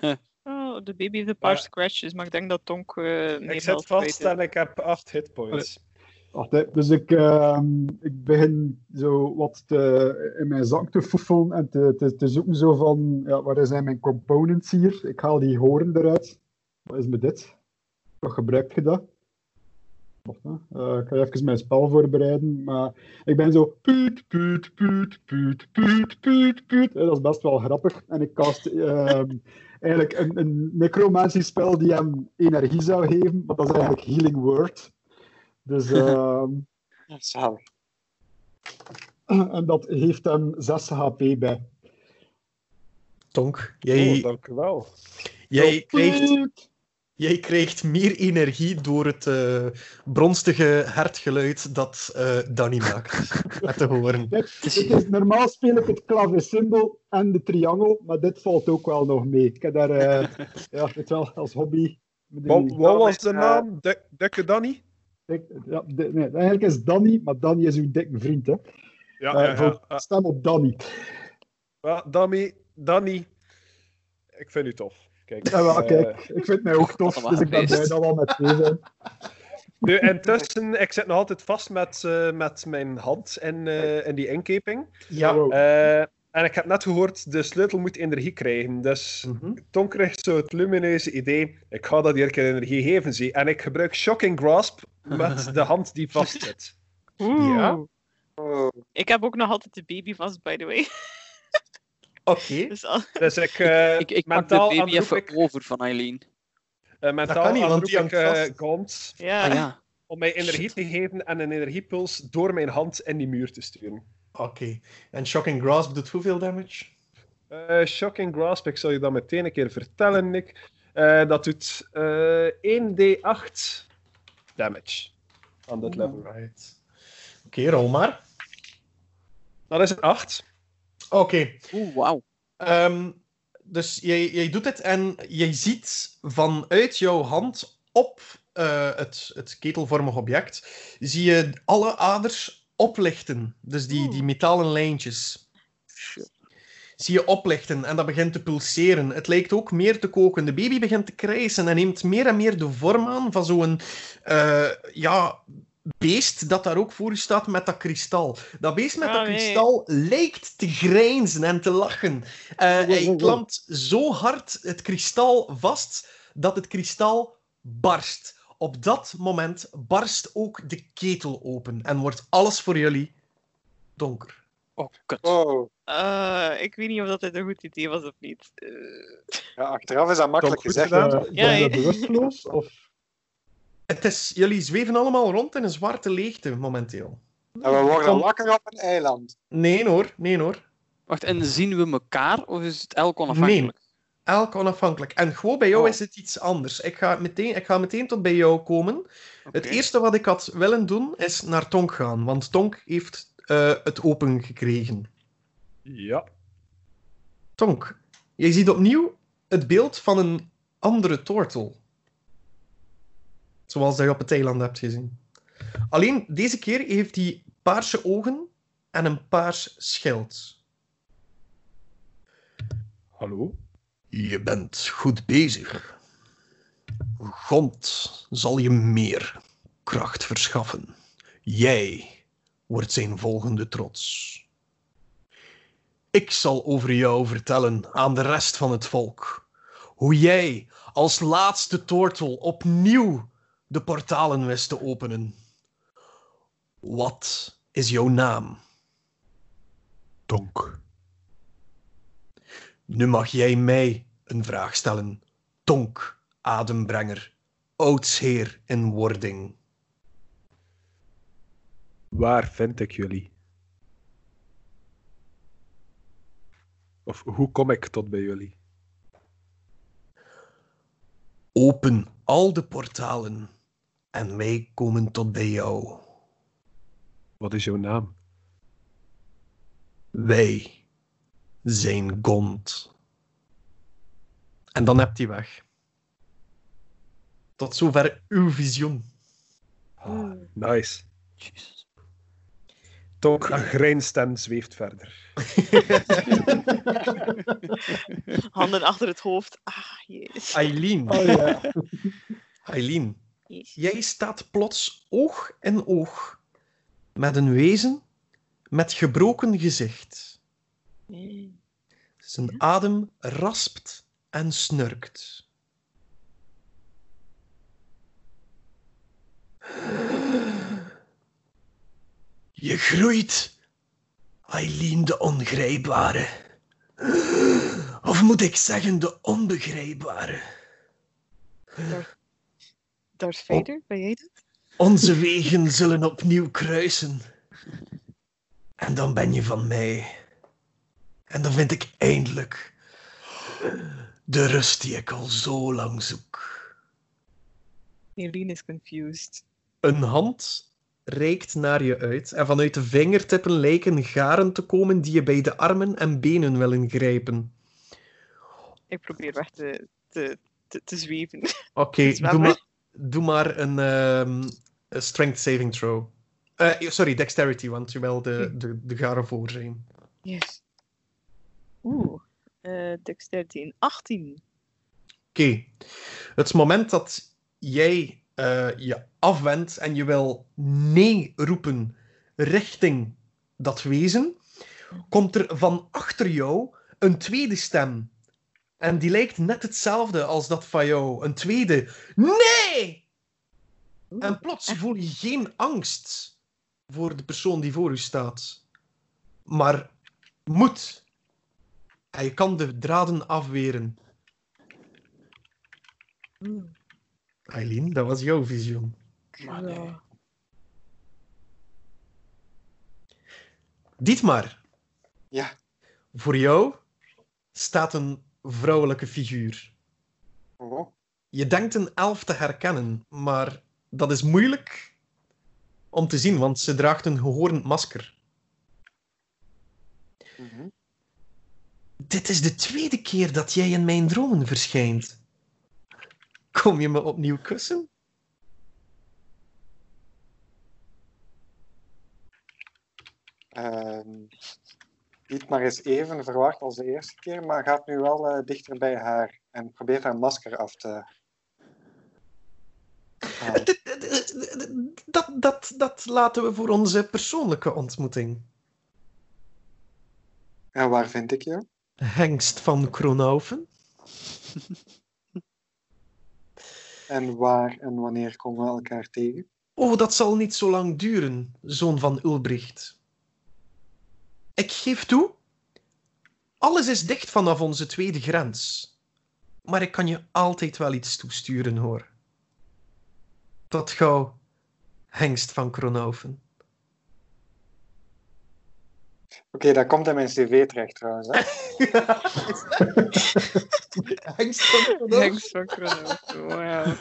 [LAUGHS] Oh, de baby heeft een paar Maar- scratches, maar ik denk dat Tonk eh Ik zit vast en ik heb 8 hitpoints. Wacht, hè. Dus ik, ehm, ik begin zo wat te, in mijn zak te foefelen en te, te, te zoeken zo van, ja, waar zijn mijn components hier? Ik haal die horen eruit. Wat is met dit? Wat gebruikt je dat? Hè. Eh, ik ga even mijn spel voorbereiden, maar ik ben zo puut, puut, puut, puut, puut, puut, puut. Eh, Dat is best wel grappig. En ik cast ehm, [LAUGHS] eigenlijk een, een necromancy-spel die hem energie zou geven, maar dat is eigenlijk Healing Word. Dus [LAUGHS] ehm, Ja, zalig. en dat heeft hem 6 HP bij. Tonk, jij, Oh, dank u wel. jij, krijgt. Jij krijgt meer energie door het eh, bronstige hertgeluid dat eh Danny maakt. [LAUGHS] Met te horen. Dit, dit is, normaal speel ik het klaversymbol en de triangel, maar dit valt ook wel nog mee. Ik heb daar, eh, [LAUGHS] ja, weet wel, als hobby. Wat, was de naam? Dekke Danny? ja, de- nee, eigenlijk is Danny, maar Danny is uw dikke vriend. Hè. Ja, ja, voor- ja. Stem op Danny. ja. Danny, Danny, ik vind u tof. Kijk, Ja, wel, eh, kijk, ik vind mij ook tof, [LAUGHS] dus ik ben blij dat we al met twee zijn. [LAUGHS] nu, intussen, ik zit nog altijd vast met, eh, met mijn hand in, eh, in die inkeping. Ja. Wow. Eh, en ik heb net gehoord, de sleutel moet energie krijgen. Dus Mhm. Tom krijgt zo het lumineuze idee, ik ga dat hier keer energie geven, zie. En ik gebruik Shocking Grasp met [LAUGHS] de hand die vastzit. Oeh. Ja. Oh, Ik heb ook nog altijd de baby vast, by the way. Oké. Dus al... Dus ik, [LAUGHS] eh, Ik, ik pak de mentaal baby aanroep even ik, over van Eileen. eh, mentaal kan niet, want aanroep die ik eh, vast. Gaunt Ja. Ah ja. om mij energie te geven en een energiepuls door mijn hand in die muur te sturen. Oké. En Shocking Grasp doet hoeveel damage? Eh, shocking Grasp, ik zal je dat meteen een keer vertellen, Nick. Dat doet eh 1d8 damage aan dit level. Right. Oké, rol maar. Dat is een 8. Oké. Oeh, wauw. Ehm, dus jij, jij doet het en jij ziet vanuit jouw hand op eh, het, het ketelvormig object, zie je alle aders oplichten. Dus die, die metalen lijntjes. Zie je oplichten en dat begint te pulseren. Het lijkt ook meer te koken. De baby begint te krijsen en neemt meer en meer de vorm aan van zo'n eh, ja, beest dat daar ook voor u staat met dat kristal. Dat beest met Ah, dat nee. kristal lijkt te grijnzen en te lachen. Eh, hij klampt zo hard het kristal vast dat het kristal barst. Op dat moment barst ook de ketel open en wordt alles voor jullie donker. Oh, kut. Oh. Eh, ik weet niet of dat dit een goed idee was of niet. Eh, Ja, achteraf is dat makkelijk gezegd. gedaan. Eh, Ja, ja. bewusteloos? Of... Het is, jullie zweven allemaal rond in een zwarte leegte momenteel. En we worden wakker op een eiland. Nee hoor, nee hoor. Wacht, en zien we elkaar of is het elk onafhankelijk? Elk onafhankelijk. En gewoon bij jou Oh. is het iets anders. Ik ga, meteen, ik ga meteen tot bij jou komen. Het eerste wat ik had willen doen, is naar Tonk gaan. Want Tonk heeft eh, het open gekregen. Ja. Tonk, jij ziet opnieuw het beeld van een andere tortel. Zoals dat je op het eiland hebt gezien. Alleen deze keer heeft hij paarse ogen en een paars schild. Hallo? Je bent goed bezig. God zal je meer kracht verschaffen. Jij wordt zijn volgende trots. Ik zal over jou vertellen aan de rest van het volk. Hoe jij als laatste tortel opnieuw de portalen wist te openen. Wat is jouw naam? Donk. Nu mag jij mij een vraag stellen. Tonk, adembrenger, oudsheer in wording. Waar vind ik jullie? Of hoe kom ik tot bij jullie? Open al de portalen en wij komen tot bij jou. Wat is jouw naam? Wij zijn Gond. En dan hebt hij weg. Tot zover uw visioen. Ah, nice. Jezus. Tonk grijnst en zweeft verder. [LAUGHS] handen achter het hoofd. Ah, jezus. Eileen, Oh ja. Eileen. Jij staat plots oog in oog met een wezen met gebroken gezicht. Zijn adem raspt en snurkt. Je groeit, Eileen de ongrijpbare. Of moet ik zeggen de onbegrijpbare? Darth Vader, ben jij dat? Onze wegen zullen opnieuw kruisen. En dan ben je van mij. En dan vind ik eindelijk de rust die ik al zo lang zoek. Eileen is confused. Een hand reikt naar je uit en vanuit de vingertippen lijken garen te komen die je bij de armen en benen willen grijpen. Ik probeer weg te, te, te, te zweven. Oké, doe, maar, doe maar een ehm, een strength saving throw. Eh, sorry, dexterity, want je wil de, de, de garen voor zijn. Yes. Oeh. eh dexterity in 18. Oké. Het moment dat jij eh, je afwendt en je wil nee roepen richting dat wezen, komt er van achter jou een tweede stem. En die lijkt net hetzelfde als dat van jou. Een tweede. Nee! En plots voel je geen angst voor de persoon die voor u staat. Maar moed. En je kan de draden afweren. Eileen, dat was jouw visioen. Maar nee. Dietmar, Ja. voor jou staat een vrouwelijke figuur. Oh. Je denkt een elf te herkennen, maar dat is moeilijk om te zien, want ze draagt een gehoornd masker. Mhm. Dit is de tweede keer dat jij in mijn dromen verschijnt. Kom je me opnieuw kussen? Ehm, niet maar eens even verwacht als de eerste keer, maar gaat nu wel eh, dichter bij haar en probeert haar masker af te d- Dat, dat, dat laten we voor onze persoonlijke ontmoeting. En waar vind ik je? Hengst van Kronaufen. [LAUGHS] En waar en wanneer komen we elkaar tegen? Oh, dat zal niet zo lang duren, zoon van Ulbricht. Ik geef toe, alles is dicht vanaf onze tweede grens. Maar ik kan je altijd wel iets toesturen, hoor. Tot gauw, hengst van Kronaufen. Oké, dat komt in mijn cv terecht trouwens. Hè? [LAUGHS] hengst van Kronaufen. Hengst van Kronos. Wauw.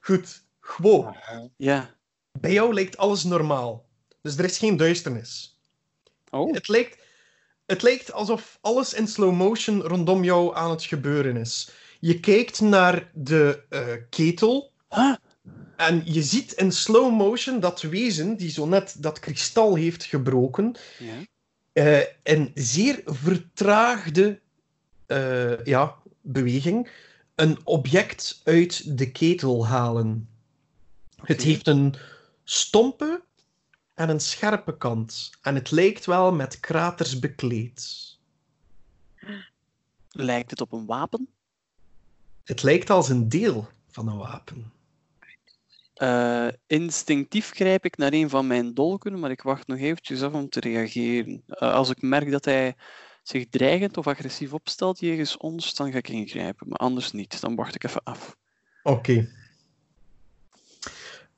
Goed, gewoon. Ja. Bij jou lijkt alles normaal. Dus er is geen duisternis. Oh. Het lijkt, het lijkt alsof alles in slow motion rondom jou aan het gebeuren is. Je kijkt naar de eh, ketel Huh? en je ziet in slow motion dat wezen die zo net dat kristal heeft gebroken, eh, een zeer vertraagde eh, ja, beweging een object uit de ketel halen. Het heeft een stompe en een scherpe kant. En het lijkt wel met kraters bekleed. Lijkt het op een wapen? Het lijkt als een deel van een wapen. Eh, instinctief grijp ik naar een van mijn dolken, maar ik wacht nog eventjes af om te reageren. Eh, als ik merk dat hij zich dreigend of agressief opstelt jegens ons, dan ga ik ingrijpen. Maar anders niet. Dan wacht ik even af. Oké.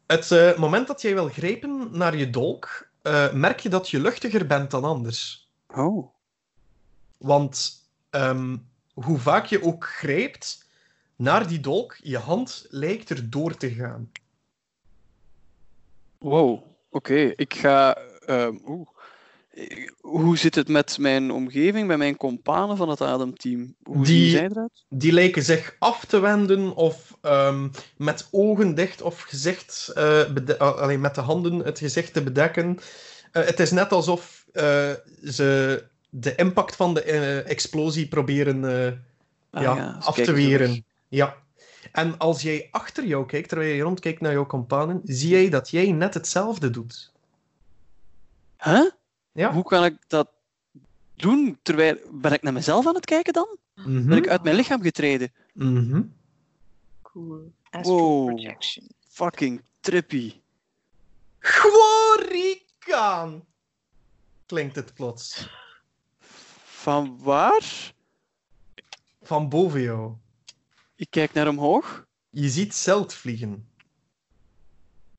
Het eh, moment dat jij wil grijpen naar je dolk, eh, merk je dat je luchtiger bent dan anders. Oh. Want ehm, hoe vaak je ook grijpt naar die dolk, je hand lijkt er door te gaan. Wow. Oké, ik ga. ehm, oeh. Eh, Hoe zit het met mijn omgeving, met mijn companen van het ademteam? Hoe Die- zien zij eruit? Die lijken zich af te wenden of ehm, met ogen dicht of gezicht, eh, bede- uh, allee, met de handen het gezicht te bedekken. Eh, het is net alsof eh, ze de impact van de eh, explosie proberen eh, Ah ja, af te weren. Ja. En als jij achter jou kijkt, terwijl je rondkijkt naar jouw companen, zie jij dat jij net hetzelfde doet. Huh? Ja. Hoe kan ik dat doen? Terwijl... Ben ik naar mezelf aan het kijken dan? Mhm. Ben ik uit mijn lichaam getreden? Mhm. Cool. Astral Wow. projection. Fucking trippy. Gworikaan! Klinkt het plots. Van waar? Van boven jou. Ik kijk naar omhoog. Je ziet Zeld vliegen.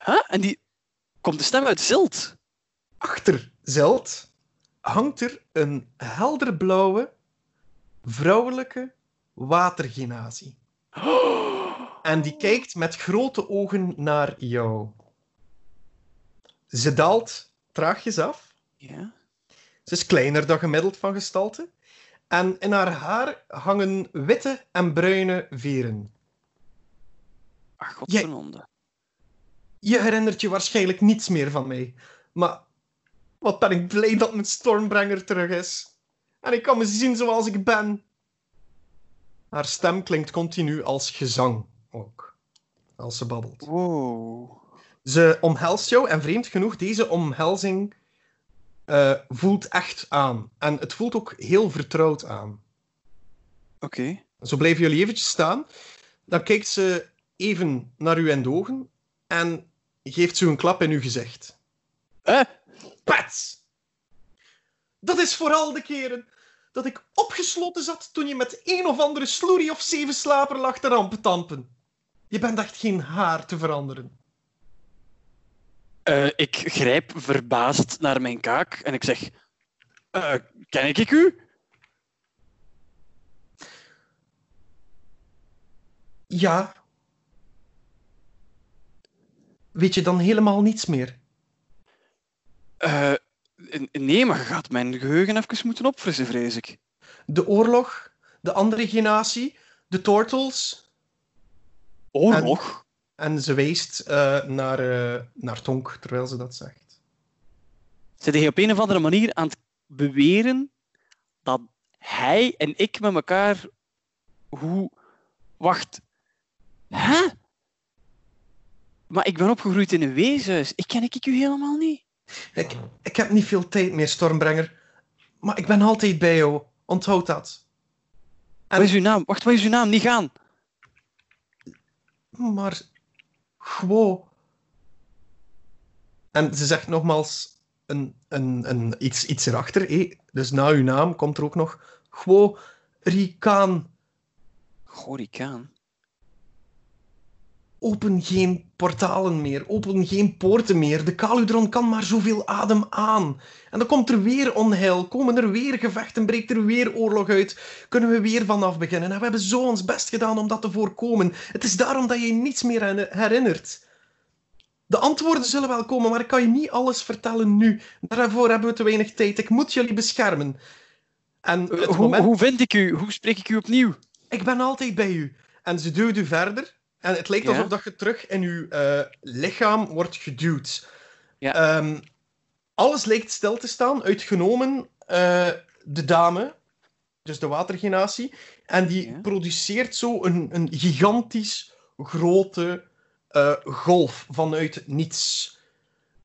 Huh? En die... Komt de stem uit Zilt? Achter Zeld hangt er een helderblauwe, vrouwelijke watergenazie. [GASPS] En die kijkt met grote ogen naar jou. Ze daalt traagjes af. Ja. Ze is kleiner dan gemiddeld van gestalte. En in haar haar hangen witte en bruine veren. Ach, godverdomme. Je herinnert je waarschijnlijk niets meer van mij. Maar wat ben ik blij dat mijn Stormbrenger terug is. En ik kan me zien zoals ik ben. Haar stem klinkt continu als gezang ook. Als ze babbelt. Wow. Ze omhelst jou en vreemd genoeg, deze omhelzing eh, voelt echt aan. En het voelt ook heel vertrouwd aan. Oké. Zo blijven jullie eventjes staan. Dan kijkt ze even naar u in de ogen en geeft ze een klap in uw gezicht. Eh? Pats! Dat is vooral de keren dat ik opgesloten zat toen je met een of andere sloerie of zevenslaper lag te rampetampen. Je bent echt geen haar te veranderen. Eh, ik grijp verbaasd naar mijn kaak en ik zeg... eh, ken ik u? Ja. Weet je dan helemaal niets meer? Eh, nee, maar je gaat mijn geheugen even moeten opfrissen, vrees ik. De oorlog, de andere generatie, de Turtles. Oorlog? En ze wijst eh, naar, eh, naar Tonk terwijl ze dat zegt. Zit hij op een of andere manier aan het beweren dat hij en ik met elkaar. Hoe. Wacht. Hè? Maar ik ben opgegroeid in een weeshuis. Ik ken ik u helemaal niet. Ik, ik heb niet veel tijd meer, Stormbrenger. Maar ik ben altijd bij jou. Onthoud dat. En- Wat is uw naam? Wacht, wat is uw naam? Niet gaan. Maar gewoon. En ze zegt nogmaals een, een, een, iets, iets erachter. hé. Dus na uw naam komt er ook nog. Gewoon Rikaan. Gorikaan. Open geen portalen meer. Open geen poorten meer. De Kaludron kan maar zoveel adem aan. En dan komt er weer onheil. Komen er weer gevechten. Breekt er weer oorlog uit. Kunnen we weer vanaf beginnen. En we hebben zo ons best gedaan om dat te voorkomen. Het is daarom dat je je niets meer herinner- herinnert. De antwoorden zullen wel komen, maar ik kan je niet alles vertellen nu. Daarvoor hebben we te weinig tijd. Ik moet jullie beschermen. En Eh, hoe, moment... hoe vind ik u? Hoe spreek ik u opnieuw? Ik ben altijd bij u. En ze duwt u verder. En het lijkt Ja. alsof dat je terug in uw eh, lichaam wordt geduwd. Ja. Ehm, alles lijkt stil te staan, uitgenomen eh, de dame, dus de watergenatie. En die Ja. produceert zo een, een gigantisch grote eh, golf vanuit niets.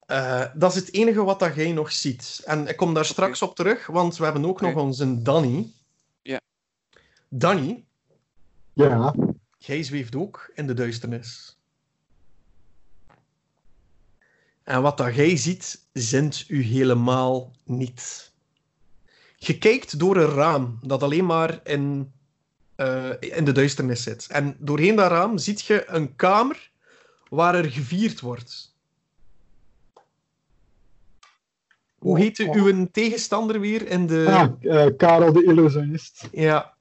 Eh, dat is het enige wat dat jij nog ziet. En ik kom daar straks op terug, want we hebben ook nog onze Danny. Ja. Danny, Ja. Jij zweeft ook in de duisternis. En wat dat jij ziet, zint u helemaal niet. Je kijkt door een raam dat alleen maar in, eh, in de duisternis zit. En doorheen dat raam ziet je een kamer waar er gevierd wordt. Hoe heet u, uw tegenstander weer in de... Ah, eh, Karel de illusionist. Ja.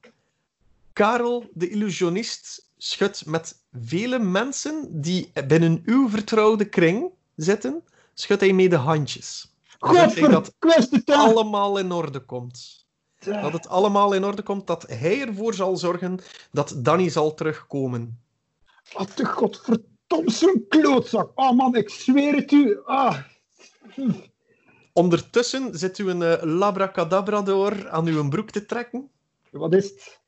Karel, de illusionist, schudt met vele mensen die binnen uw vertrouwde kring zitten, schudt hij mee de handjes. Dat Godver, allemaal in orde komt. Dat het allemaal in orde komt, dat hij ervoor zal zorgen dat Danny zal terugkomen. Wat de godverdomme zo'n klootzak. Oh man, ik zweer het u. Ah. Ondertussen zit u een eh, labracadabra door aan uw broek te trekken. Wat is het?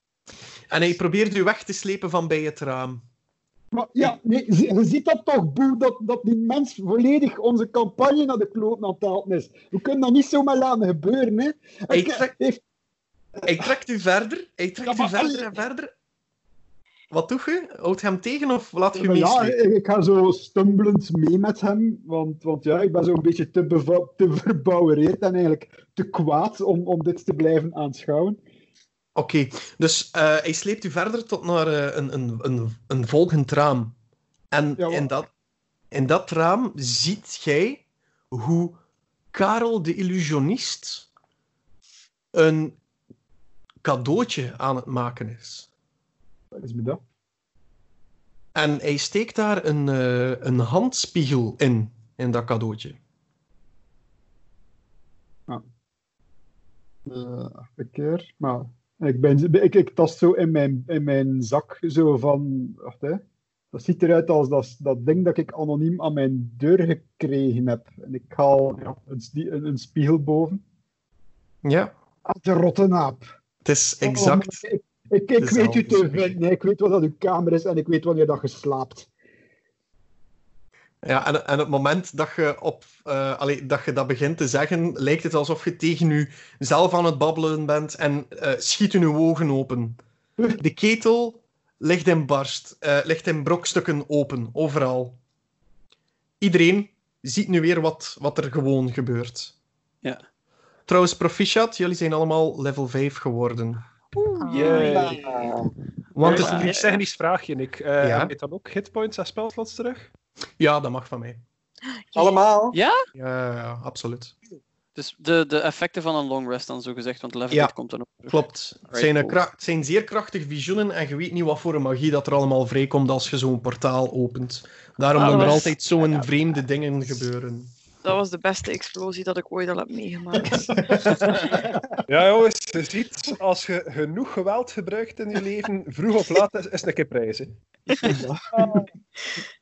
En hij probeert u weg te slepen van bij het raam. Maar ja, nee, je ziet dat toch, Boe, dat, dat die mens volledig onze campagne naar de kloot aan het halen is. We kunnen dat niet zomaar laten gebeuren, hè. Hij Ik- trekt- heeft- Hij trekt u verder, hij trekt Ja, u verder allee. en verder. Wat doe je? Houd hem tegen of laat je Maar ja, ik, ga zo stumblend mee met hem, want, want ja, ik ben zo'n beetje te, te verbouwereerd en eigenlijk te kwaad om, om dit te blijven aanschouwen. Oké, dus eh, hij sleept u verder tot naar eh, een, een, een, een volgend raam. En Ja, in, dat, in dat raam ziet jij hoe Karel de illusionist een cadeautje aan het maken is. Wat is me dat? En hij steekt daar een, eh, een handspiegel in, in dat cadeautje. Eh, een keer. Maar ik, ben, ik, ik tast zo in mijn, in mijn zak zo van. Wacht, hè. Dat ziet eruit als dat, dat ding dat ik anoniem aan mijn deur gekregen heb. En ik haal ja, een, een, spiegel boven. Ja, Ah, de rotte naap. het is exact. Oh, ik ik, ik weet u te vinden. Nee, ik weet wat dat uw kamer is en ik weet wanneer dat je slaapt. Ja, en, en op het moment dat je, op, eh, allee, dat je dat begint te zeggen, lijkt het alsof je tegen jezelf aan het babbelen bent en eh schieten je ogen open. De ketel ligt in barst, eh, ligt in brokstukken open, overal. Iedereen ziet nu weer wat, wat er gewoon gebeurt. Ja. Trouwens, proficiat, jullie zijn allemaal level 5 geworden. Yay. Ah, Want het, een technisch vraagje, Nick. Eh Ja? Heb je dan ook hitpoints en spelslots terug? Ja, dat mag van mij. [GASPS] allemaal? Ja? Ja, ja, absoluut. Dus de, de effecten van een long rest dan zo gezegd, want level Ja, komt dan ook terug. Klopt. Het zijn, cool. het zijn zeer krachtige visioenen en je weet niet wat voor een magie dat er allemaal vrijkomt als je zo'n portaal opent. Daarom Ah, doen er was- altijd zo'n vreemde dingen gebeuren. Dat was de beste explosie dat ik ooit al heb meegemaakt. [LAUGHS] Ja, jongens, je ziet, als je genoeg geweld gebruikt in je leven, vroeg of laat is, het een keer prijs. [LAUGHS] [LAUGHS]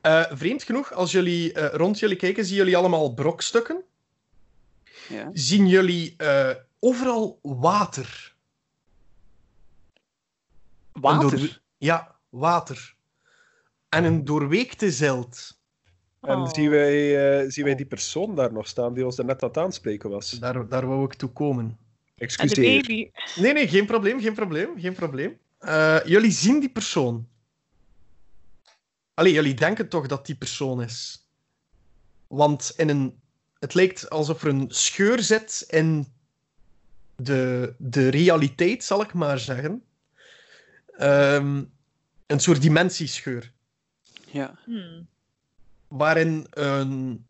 Eh, vreemd genoeg, als jullie eh, rond jullie kijken, zien jullie allemaal brokstukken. Ja. Zien jullie eh, overal water. Water? Ja, water. En een doorweekte zeld. En Oh. zien, wij, eh, zien wij die persoon daar nog staan die ons daarnet aan het aanspreken was? Daar, daar wou ik toe komen. En de Excuseer. baby. Nee, nee, geen probleem, geen probleem, geen probleem. Eh, jullie zien die persoon. Allee, jullie denken toch dat die persoon is. Want in een, het lijkt alsof er een scheur zit in de, de realiteit, zal ik maar zeggen. Ehm, een soort dimensiescheur. Ja. Hmm. waarin een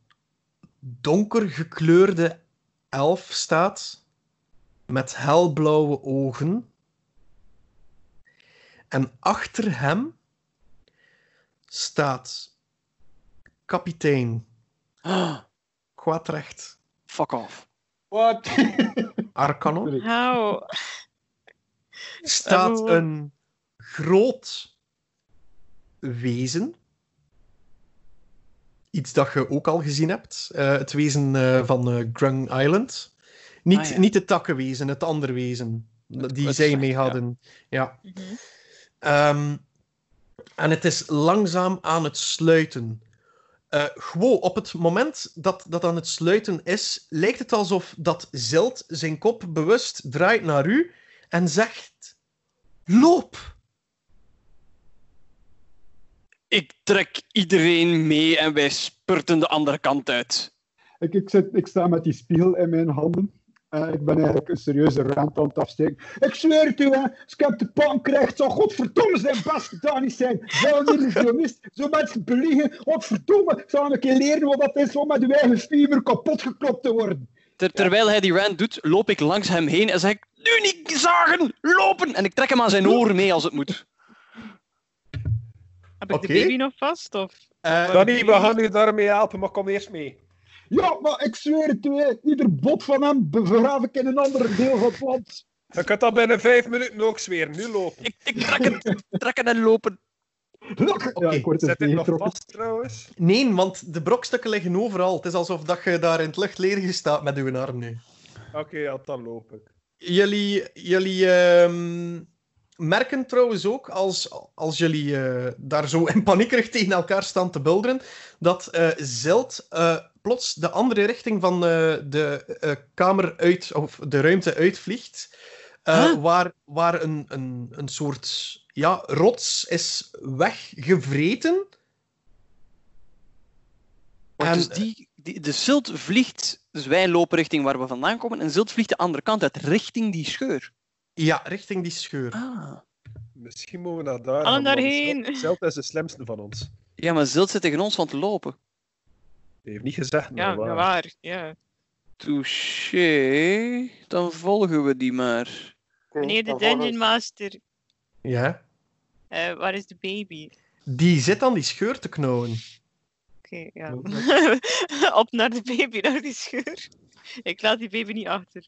donker gekleurde elf staat met helblauwe ogen. En achter hem staat kapitein Ah, [GASPS] Quatrecht fuck off. Wat? [LAUGHS] Arcanon. How? Staat Oh. een groot wezen. Iets dat je ook al gezien hebt. Eh, het wezen eh, van eh, Grung Island. Niet, Ah, ja. niet het takkenwezen, het andere wezen. Die het zij mee ja. hadden. Ja. Mhm. Ehm, en het is langzaam aan het sluiten. Eh, gewoon op het moment dat dat aan het sluiten is, lijkt het alsof dat Zilt zijn kop bewust draait naar u en zegt: Loop! Ik trek iedereen mee en wij spurten de andere kant uit. Ik, ik, zit, ik sta met die spiegel in mijn handen. Eh, ik ben eigenlijk een serieuze rand aan het afsteken. Ik zweer het u, hè. als ik heb de pan krijg, zou godverdomme zijn best gedaan niet zijn. Zou een illusionist zo mensen beliegen. Godverdomme, ik zou een keer leren wat dat is om met uw eigen kapot geklopt te worden. Ter- terwijl hij die rand doet, loop ik langs hem heen en zeg ik: Nu niet zagen, lopen! En ik trek hem aan zijn oren mee als het moet. Heb ik de baby nog vast? Of? Eh, Danny, we gaan u daarmee helpen, maar kom eerst mee. Ja, maar ik zweer het u, hè. ieder bot van hem begraaf ik in een ander deel van het land. Dan kan dat binnen vijf minuten ook weer. Nu lopen. Ik, ik trek het, trekken en lopen. Ja, ik word er Zet dit nog vast trouwens? Nee, want de brokstukken liggen overal. Het is alsof dat je daar in het luchtledige staat met uw arm nu. Oké, ja, dan loop ik. Jullie, jullie ehm, merken trouwens ook, als, als jullie eh, daar zo in paniekerig tegen elkaar staan te bulderen, dat eh Zeld eh, plots de andere richting van de kamer uit, of de ruimte uitvliegt. Huh? Waar, waar een, een, een soort ja, rots is weggevreten. Maar En- dus die, die, de zilt vliegt, dus wij lopen richting waar we vandaan komen, en zilt vliegt de andere kant uit, richting die scheur. Ja, richting die scheur. Ah. Misschien moeten we naar daar Allen daarheen. Zelt- is de slimste van ons. Ja, maar zilt zit tegen ons van te lopen. Hij heeft niet gezegd, maar Ja, waar. ja, waar. Ja. Touché. Dan volgen we die maar. Meneer de Dungeon Master, Ja. eh, waar is de baby? Die zit aan die scheur te knauwen. Oké. Ja, [LAUGHS] Op naar de baby, naar die scheur. Ik laat die baby niet achter.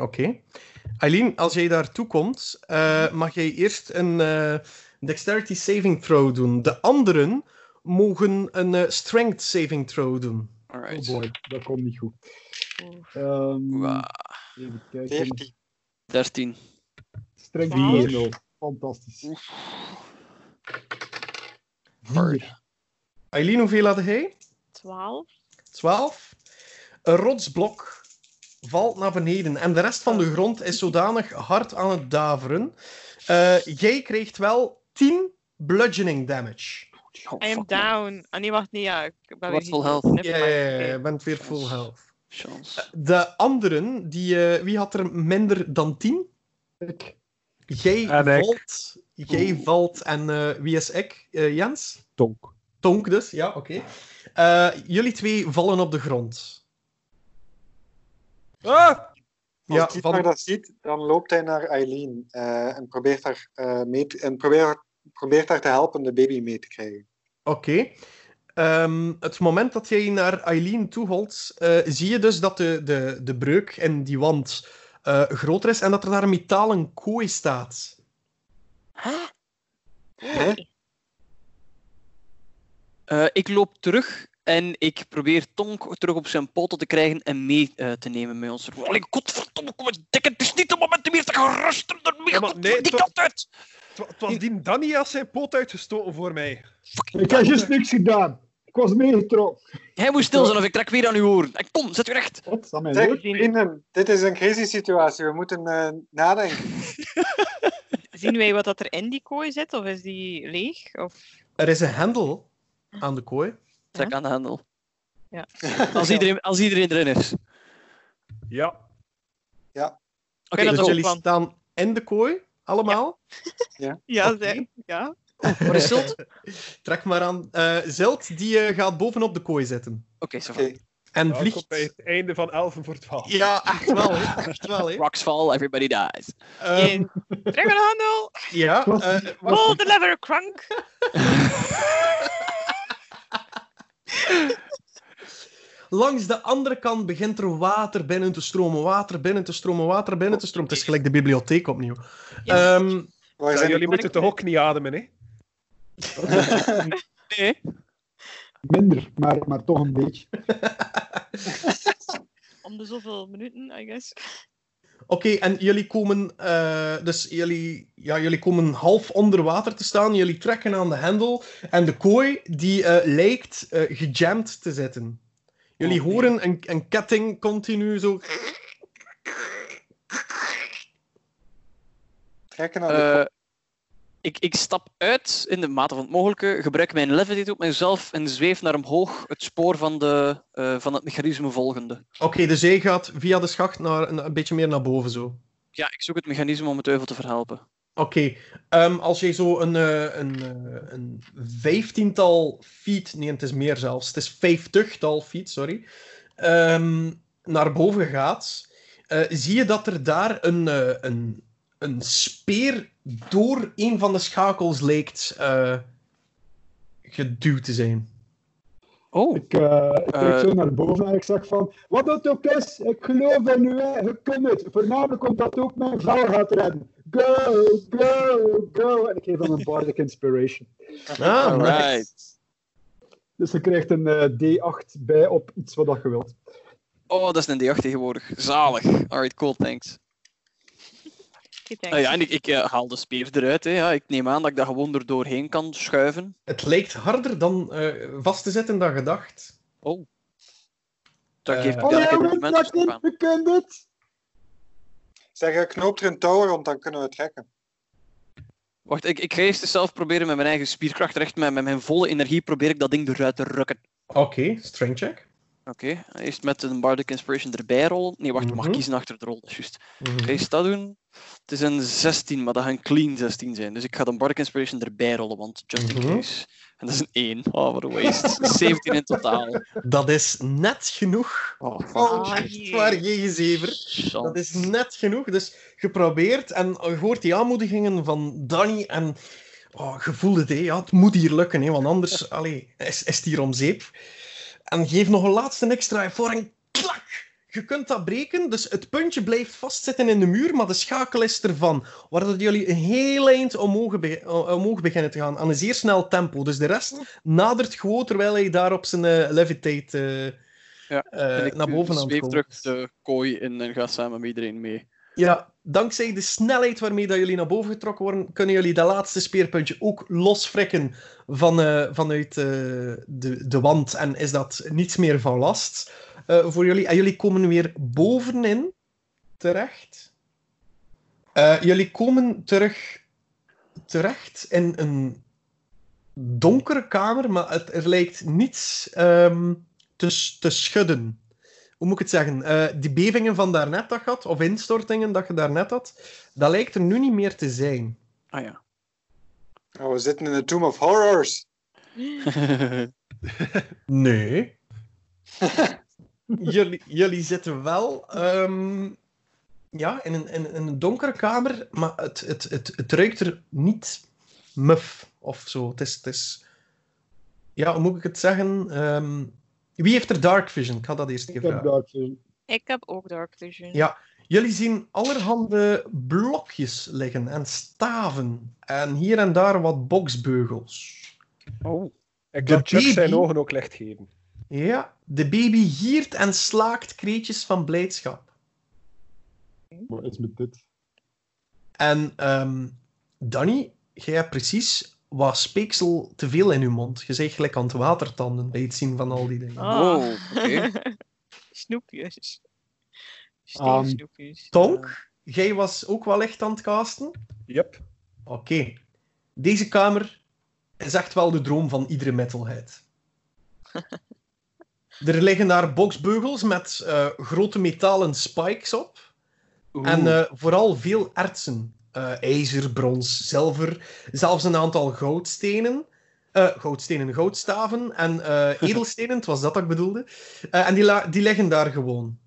Oké. Eileen, als jij daartoe komt, eh, mag jij eerst een eh, dexterity saving throw doen. De anderen mogen een eh, strength saving throw doen. Oh Alright. boy, dat komt niet goed. Ehm, even kijken. 14. 13. Streng Vier. 4 Fantastisch. Hard. Vier. Eileen, hoeveel had hij? 12? 12. Een rotsblok valt naar beneden en de rest van de grond is zodanig hard aan het daveren. Eh, jij krijgt wel 10 bludgeoning damage. Oh, I am down. Ah nee, wacht, nee, ja. Ik ben Wat weer full health? Ja, je bent weer full health. Chance. De anderen, die, eh, wie had er minder dan 10? Ik. Jij En ik. valt. Jij Oeh. valt en eh, wie is ik? Eh, Jens? Tonk. Tonk dus, ja, oké. Eh, jullie twee vallen op de grond. Ah! Als Ja, Dietmar van- dat ziet, dan loopt hij naar Eileen eh, en probeert haar, eh, mee te, en probeert, probeert haar te helpen de baby mee te krijgen. Oké. Ehm, het moment dat jij naar Eileen toeholt, eh zie je dus dat de, de, de breuk in die wand eh, groter is en dat er daar een metalen kooi staat. Hè? Eh, ik loop terug en ik probeer Tonk terug op zijn poten te krijgen en mee eh, te nemen met ons. Allee, godverdomme, kom eens dikken. Het is niet het moment om hier te gaan rusten. Daarmee Ja, maar God, nee, die kant uit. Het wa- Het was die Danny als zijn poot uitgestoten voor mij. Ik heb juist niks gedaan. Ik was meegetrokken. Hij moet stil zijn of ik trek weer aan uw oren. En kom, zet u recht. Wat? Vrienden, dit is een crazy situatie. We moeten eh, nadenken. [LAUGHS] Zien wij wat dat er in die kooi zit, of is die leeg? Of... Er is een hendel aan de kooi. Trek aan de hendel. Ja. [LAUGHS] Als iedereen, als iedereen erin is. Ja. Oké, dat dus ook jullie van. staan in de kooi, allemaal. Ja, [LAUGHS] zij- ja. [LAUGHS] waar is Zult? Trek maar aan. Eh Zeld, die eh, gaat bovenop de kooi zitten. Oké, zo Oké. En Welkom vliegt... bij het einde van 11 voor 12. Ja, echt wel, hè. Echt wel, hè. Rocks fall, everybody dies. Ehm, Trek een handel! ja, Wat? eh, Pull the lever, crank! Langs de andere kant begint er water binnen te stromen, water binnen te stromen, water binnen te stromen. Het is gelijk de bibliotheek opnieuw. Ja. Ehm, Waar Ja, zijn jullie moeten toch ook niet ademen, hè? [LAUGHS] Nee. Minder, maar, maar toch een beetje. [LAUGHS] Om de zoveel minuten, I guess. Oké, en jullie komen, eh, dus jullie, ja, jullie komen half onder water te staan. Jullie trekken aan de hendel en de kooi die eh, lijkt eh, gejamd te zitten. Jullie Oh, nee. horen een, een ketting continu zo. trekken aan de? Ik, ik stap uit in de mate van het mogelijke, gebruik mijn levitate op mezelf en zweef naar omhoog het spoor van, de, eh, van het mechanisme volgende. Oké, dus jij gaat via de schacht naar, een, een beetje meer naar boven zo. Ja, ik zoek het mechanisme om het euvel te verhelpen. Oké, ehm, als jij zo een, eh, een, eh, een vijftiental feet, nee, het is meer zelfs, het is vijftigtal feet, sorry, ehm, naar boven gaat, zie je dat er daar een, een, een speer door een van de schakels lijkt eh, geduwd te zijn. Oh, Ik, eh ik kijk Eh. zo naar boven en ik zeg van... Wat het ook is, ik geloof in u, hè. je kunt het. Voornamelijk omdat ook mijn vrouw gaat redden. Go, go, go. En ik geef hem een bardic inspiration. [LAUGHS] Ah, nice. alright. Dus je krijgt een eh, D8 bij op iets wat dat je wilt. Oh, dat is een D8 tegenwoordig. Zalig. Alright, cool, thanks. Okay, thanks. Nou ja, en ik, ik eh, haal de speer eruit. Hè. Ja, ik neem aan dat ik dat gewoon er doorheen kan schuiven. Het lijkt harder dan eh, vast te zetten dan gedacht. Oh. Dat Eh, geeft me Oh ja, kunnen het. Zeg, knoop er een touw rond, dan kunnen we trekken. Wacht, ik, ik ga eerst eens zelf proberen met mijn eigen spierkracht, recht met, met mijn volle energie, probeer ik dat ding eruit te rukken. Oké, strength check. Oké, eerst met een Bardic Inspiration erbij rollen. Nee, wacht, ik mag Mhm. kiezen achter de rol, dat is juist. Ga je dat doen? Het is een 16, maar dat gaat een clean 16 zijn. Dus ik ga de Bardic Inspiration erbij rollen, want just in Mhm. case. En dat is een 1. Oh, what a waste. [LAUGHS] 17 in totaal. Dat is net genoeg. Oh. Oh, Ah, echt waar. Dat is net genoeg. Dus geprobeerd en je hoort die aanmoedigingen van Danny en oh, je voelt het, hè. Ja, het moet hier lukken, hè, want anders allee, is, is het hier om zeep. En geef nog een laatste extra voor een klak. Je kunt dat breken, dus het puntje blijft vastzitten in de muur, maar de schakel is ervan. Waardoor jullie een heel eind omhoog, be- omhoog beginnen te gaan, aan een zeer snel tempo. Dus de rest nadert gewoon terwijl hij daar op zijn eh, levitate eh, Ja, eh, En naar boven aan het komen terug de kooi in en ga samen met iedereen mee. Ja, dankzij de snelheid waarmee dat jullie naar boven getrokken worden, kunnen jullie dat laatste speerpuntje ook losfrikken van, eh, vanuit eh, de, de wand en is dat niets meer van last eh, voor jullie. En jullie komen weer bovenin terecht. Jullie komen terug terecht in een donkere kamer, maar het, er lijkt niets ehm, te, te schudden hoe moet ik het zeggen? Eh, die bevingen van daarnet dat je had, of instortingen dat je daarnet had, dat lijkt er nu niet meer te zijn. Ah ja. Oh, we zitten in de Tomb of Horrors. [LAUGHS] Nee. [LAUGHS] jullie, jullie zitten wel ehm, ja, in, een, in, in een donkere kamer, maar het, het, het, het ruikt er niet muf of zo. Het is, het is... Ja, hoe moet ik het zeggen? Ehm, wie heeft er Dark Vision? Ik ga dat eerst Ik even heb vragen. Dark Vision. Ik heb ook Dark Vision. Ja. Jullie zien allerhande blokjes liggen en staven. En hier en daar wat boksbeugels. Oh. Ik De laat Chuck zijn baby- ogen ook licht geven. Ja, de baby giert en slaakt kreetjes van blijdschap. Wat is met dit? En ehm Danny, jij hebt precies wat speeksel te veel in je mond. Je zegt gelijk aan het watertanden bij het zien van al die dingen. Ah. Wow, oké. [LAUGHS] Snoepjes. Ehm, Steensnoepjes. Tonk, jij was ook wel echt aan het casten? Yep. Oké. Deze kamer is echt wel de droom van iedere metalhead. [LAUGHS] er liggen daar boksbeugels met eh, grote metalen spikes op. En eh, vooral veel ertsen. Eh, ijzer, brons, zilver, zelfs een aantal goudstenen. Eh, goudstenen, goudstaven en eh, [LAUGHS] edelstenen, het was dat dat ik bedoelde. Eh, en die, die liggen daar gewoon.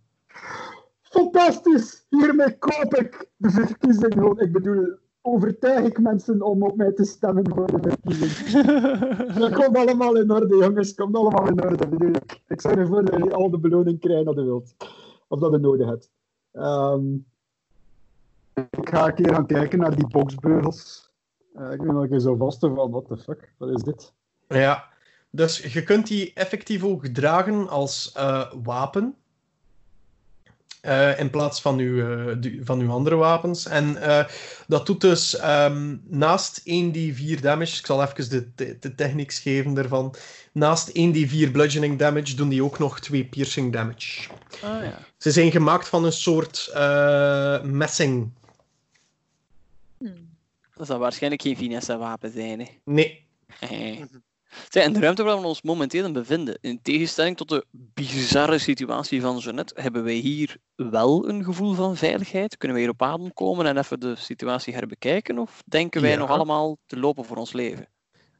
Fantastisch! Hiermee koop ik de verkiezing gewoon. Ik bedoel, overtuig ik mensen om op mij te stemmen voor de verkiezing. [LAUGHS] Dat komt allemaal in orde, jongens. Komt allemaal in orde. bedoel Ik, ik zorg ervoor dat jullie al de beloning krijgen dat je wilt. Of dat je nodig hebt. Ehm, ik ga een keer gaan kijken naar die boxbeugels. Eh, ik ben wel een keer zo vast van, what the fuck, wat is dit? Ja, dus je kunt die effectief ook dragen als eh, wapen. Eh, in plaats van uw, eh, du- van uw andere wapens. En eh, dat doet dus ehm, naast 1d4 damage, ik zal even de, de, de technics geven daarvan. Naast 1d4 bludgeoning damage doen die ook nog 2 piercing damage. Ah ja. Ze zijn gemaakt van een soort eh, messing. Dat zal waarschijnlijk geen finesse-wapen zijn. Hè. Nee. Zeg, en de ruimte waar we ons momenteel in bevinden, in tegenstelling tot de bizarre situatie van zo net, hebben wij hier wel een gevoel van veiligheid? Kunnen wij hier op adem komen en even de situatie herbekijken? Of denken wij Ja. nog allemaal te lopen voor ons leven?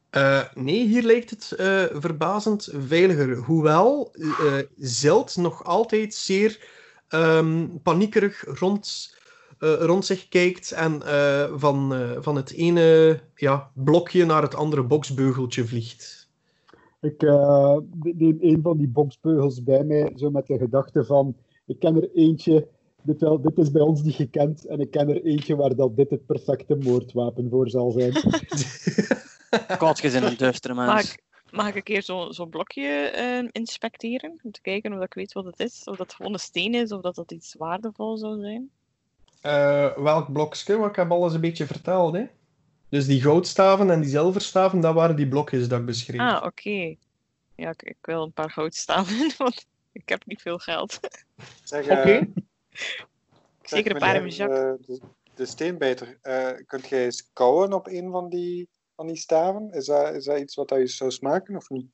Eh, nee, hier lijkt het eh, verbazend veiliger. Hoewel eh Zeld nog altijd zeer ehm, paniekerig rond, eh, rond zich kijkt en eh, van, eh, van het ene ja, blokje naar het andere boksbeugeltje vliegt. Ik eh, neem een van die boxbeugels bij mij, zo met de gedachte van, ik ken er eentje, dit, wel, dit is bij ons niet gekend, en ik ken er eentje waar dat dit het perfecte moordwapen voor zal zijn. [LAUGHS] Je bent een duistere Mag mens. ik, mag ik een keer zo'n zo'n blokje eh, inspecteren? Om te kijken of ik weet wat het is. Of dat gewoon een steen is, of dat dat iets waardevol zou zijn. Eh, welk blokje? Want ik heb alles een beetje verteld. Hè? Dus die goudstaven en die zilverstaven, dat waren die blokjes dat ik beschreef. Ah, oké. Ja, ik, ik wil een paar goudstaven, [LAUGHS] want ik heb niet veel geld. Zeg, Oké. eh, [LAUGHS] Zeker een paar in mijn zak. eh, de, de steenbeter, eh kunt jij eens kauwen op een van die, van die staven? Is dat, is dat iets wat je zou smaken of niet?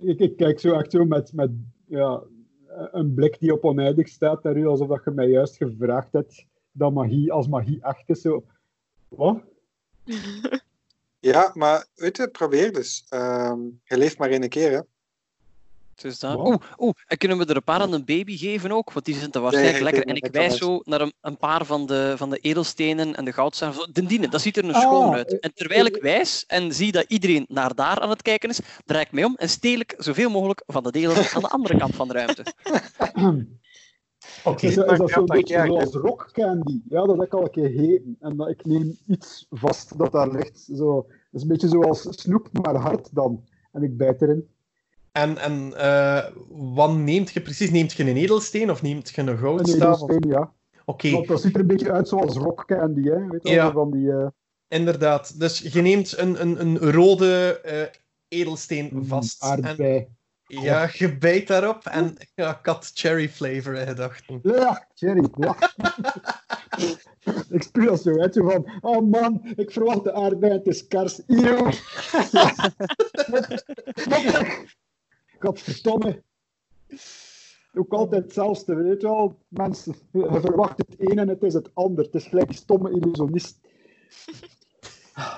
ik, ik kijk zo echt zo met, met ja, een blik die op oneindig staat naar u, alsof dat je mij juist gevraagd hebt dat magie als magie echt is. Zo. Wat? [LAUGHS] Ja, maar weet je, probeer dus. Ehm, je leeft maar één keer, hè? Dus. Wow. Oeh, oeh, en kunnen we er een paar aan een baby geven ook? Want die zijn er waarschijnlijk Nee, lekker. ik En ik wijs zo naar een, een paar van de, van de edelstenen en de goudstaven. Zo, De dienen, dat ziet er een Ah, schoon uit. eh, En terwijl ik eh, wijs en zie dat iedereen naar daar aan het kijken is, draai ik mij om en steel ik zoveel mogelijk van de delen aan de andere kant van de ruimte. [CLEARS THROAT] Oké. Is, dat- dat dat beetje zoals rock candy? Ja, dat heb ik al een keer gegeten. En dat, ik neem iets vast dat daar ligt. Zo, dat is een beetje zoals snoep, maar hard dan. En ik bijt erin. En, en eh, wat neemt je precies? Neemt je een edelsteen of neemt je een Een goudstaaf? Oké, edelsteen, ja. Want dat ziet er een beetje uit zoals rock candy, hè? Weet je Ja. van die... eh, inderdaad. Dus je neemt een, een, een rode eh, edelsteen vast. En, aardbei. Ja, je bijt daarop en ja, ik had cherry flavor in gedachten. Ja, Cherry. Ja. ik spuug dat zo zo van, oh man, ik verwacht de aardbei, het is kars. Eeuw. [LAUGHS] Godverdomme. Ook altijd hetzelfde, weet je wel. Mensen, je verwacht het een en het is het ander. Het is gelijk stomme illusionist.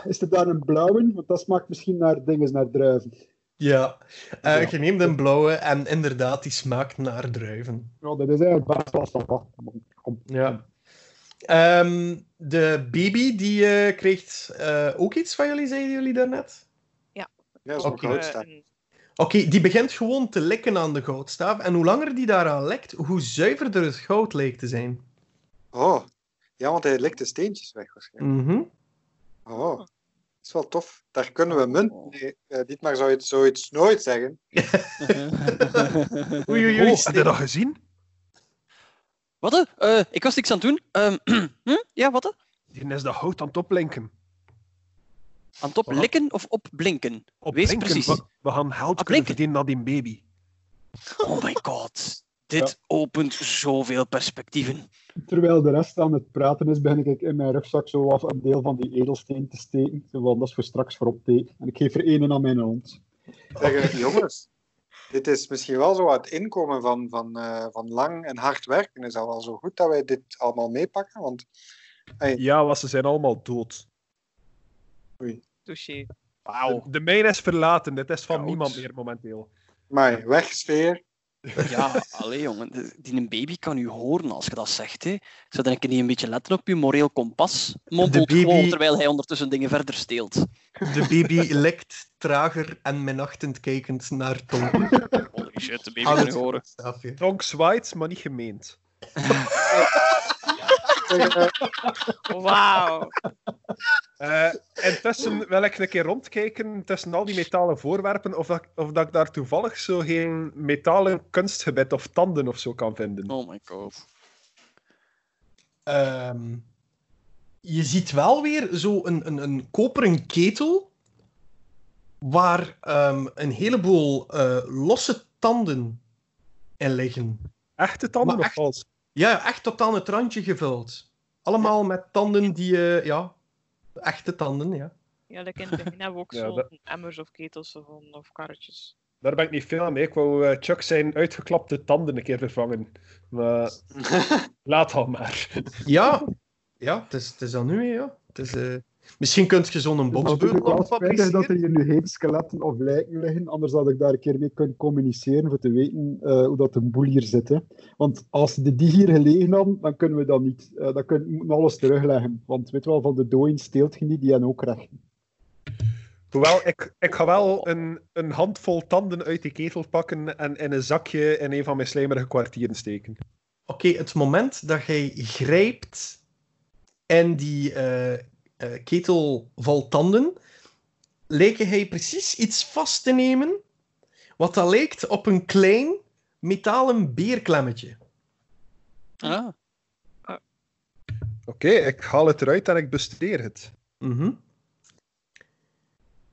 Is er daar een blauwe? Want dat smaakt misschien naar dingen, naar druiven. Ja, Eh, Ja. je neemt een blauwe en inderdaad, die smaakt naar druiven. Ja, dat is eigenlijk best wel. Kom. Ja. Ehm, de baby, die eh, kreeg eh, ook iets van jullie, zeiden jullie daarnet? Ja, zo'n Oké. goudstaaf. Oké, die begint gewoon te likken aan de goudstaaf. En hoe langer die daaraan lekt, hoe zuiverder het goud leek te zijn. Oh, ja, want hij likt de steentjes weg waarschijnlijk. Mhm. Oh, dat is wel tof. Daar kunnen we munt. Nee, eh, Dietmar zou het zoiets nooit zeggen. [LAUGHS] Oei, oei, oei. Oh, heb je dat gezien? Wat? eh? ik was niks aan het doen. Ehm, [CLEARS THROAT] hm? Ja, wat? Die is dat hout aan het oplinken. Aan het oplikken of opblinken? Wees Oplinken. precies. We, we gaan geld kunnen Oplinken. verdienen aan die baby. Oh my god. Dit opent zoveel perspectieven. Terwijl de rest aan het praten is, begin ik in mijn rugzak zo af een deel van die edelsteen te steken. Van, dat is voor straks voor opteken. En ik geef er één aan mijn hond. Zeg, eh, jongens, dit is misschien wel zo het inkomen van, van, eh, van lang en hard werken. Is al wel zo goed dat wij dit allemaal meepakken. Want Ja, want ze zijn allemaal dood. Touché. Wauw. De, de mijn is verlaten. Dit is van niemand meer momenteel. maar weg sfeer. [LAUGHS] Ja, allee jongen. Die een baby kan u horen als je dat zegt. Hè. Zou dan niet een beetje letten op je moreel kompas? Mompelt baby- gewoon terwijl hij ondertussen dingen verder steelt. De baby lekt trager en minachtend kijkend naar Tom. Holy shit, de baby kan horen. Tonk zwaait, maar niet gemeend. [LAUGHS] Eh, [LAUGHS] Wauw. Eh intussen wil ik een keer rondkijken tussen al die metalen voorwerpen of dat, of dat ik daar toevallig zo geen metalen kunstgebit of tanden of zo kan vinden. Oh my god. Ehm, je ziet wel weer zo een, een, een koperen ketel waar ehm, een heleboel eh, losse tanden in liggen. Echte tanden Maar of echt- vals? Ja, echt tot aan het randje gevuld. Allemaal met tanden die, eh, ja, echte tanden, ja. Ja, like in het begin hebben we ook Ja, zo dat- emmers of ketels of, of karretjes. Daar ben ik niet veel aan mee. Ik wou eh, Chuck zijn uitgeklapte tanden een keer vervangen. Maar [LAUGHS] laat al maar. Ja, ja het, is, het is aan nu, ja. Het is, eh, Misschien kunt je zo'n Het is spijtig dat fabriceren. er hier nu geen skeletten of lijken liggen, anders had ik daar een keer mee kunnen communiceren voor te weten eh, hoe dat een boel hier zit. Hè. Want als de die hier gelegen hadden, dan kunnen we dat niet. Eh, dan kunnen we moeten alles terugleggen. Want weet je wel, van de dooien steelt je niet, die hebben ook rechten. Hoewel, ik, ik ga wel een, een handvol tanden uit die ketel pakken en in een zakje in een van mijn slijmerige kwartieren steken. Oké, het moment dat jij grijpt en die eh, eh, ketel vol tanden, leek hij precies iets vast te nemen wat dat lijkt op een klein metalen beerklemmetje. Ah, Oké, ik haal het eruit en ik bestudeer het. Mhm.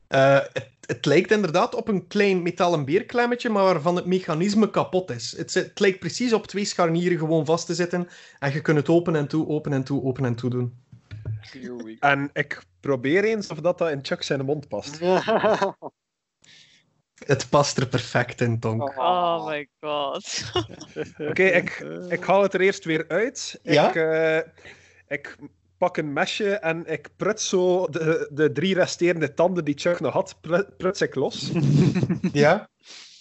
Eh, het, het lijkt inderdaad op een klein metalen beerklemmetje, maar waarvan het mechanisme kapot is. Het, zit- het lijkt precies op twee scharnieren gewoon vast te zitten en je kunt het open en toe, open en toe, open en toe doen. En ik probeer eens of dat, dat in Chuck zijn mond past. [LAUGHS] Het past er perfect in, Tonk. Oh my god. [LAUGHS] Oké, ik, ik haal het er eerst weer uit. Ja? Ik, eh, ik pak een mesje en ik pruts zo de, de drie resterende tanden die Chuck nog had, pru- pruts ik los. [LAUGHS] Ja?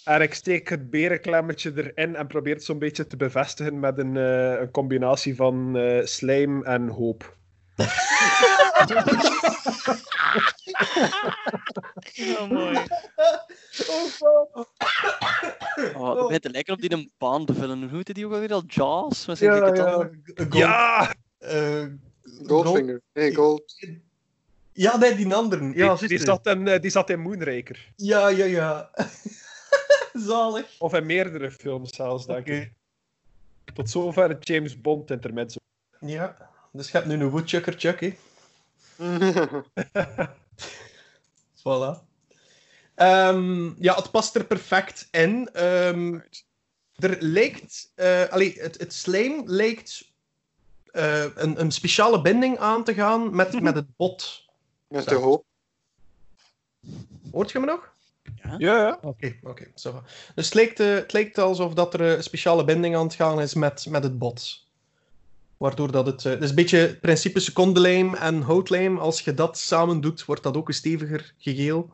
En ik steek het berenklemmetje erin en probeer het zo'n beetje te bevestigen met een, eh, een combinatie van eh, slijm en hoop. Heel mooi. oh, dat begint te lijken op die een baan te vullen. Hoe heette die ook alweer al? Jaws? Zijn Ja, dikke ja. Gold- Ja! eh, Goldfinger. Nee, gold. Ja, nee, die anderen. Ja, die, die, zat in, eh, die zat in Moonraker. ja, ja, ja. [LAUGHS] Zalig. Of in meerdere films zelfs, denk. Tot zover het James Bond intermezzo. Ja, dus je hebt nu een woodchucker Chuck, hè. [LAUGHS] Voilà. Ehm, ja, het past er perfect in. Ehm, er lijkt... eh allee, het, het slijm lijkt eh, een, een speciale binding aan te gaan met, [LAUGHS] met het bot. Met de hoop. Hoort je me nog? Ja, ja. Oké, oké. Dus het lijkt, eh, het lijkt alsof dat er een speciale binding aan het gaan is met, met het bot. Waardoor dat het... eh, het is een beetje het principe secondenlijm en houtlijm. Als je dat samen doet, wordt dat ook een steviger Oké,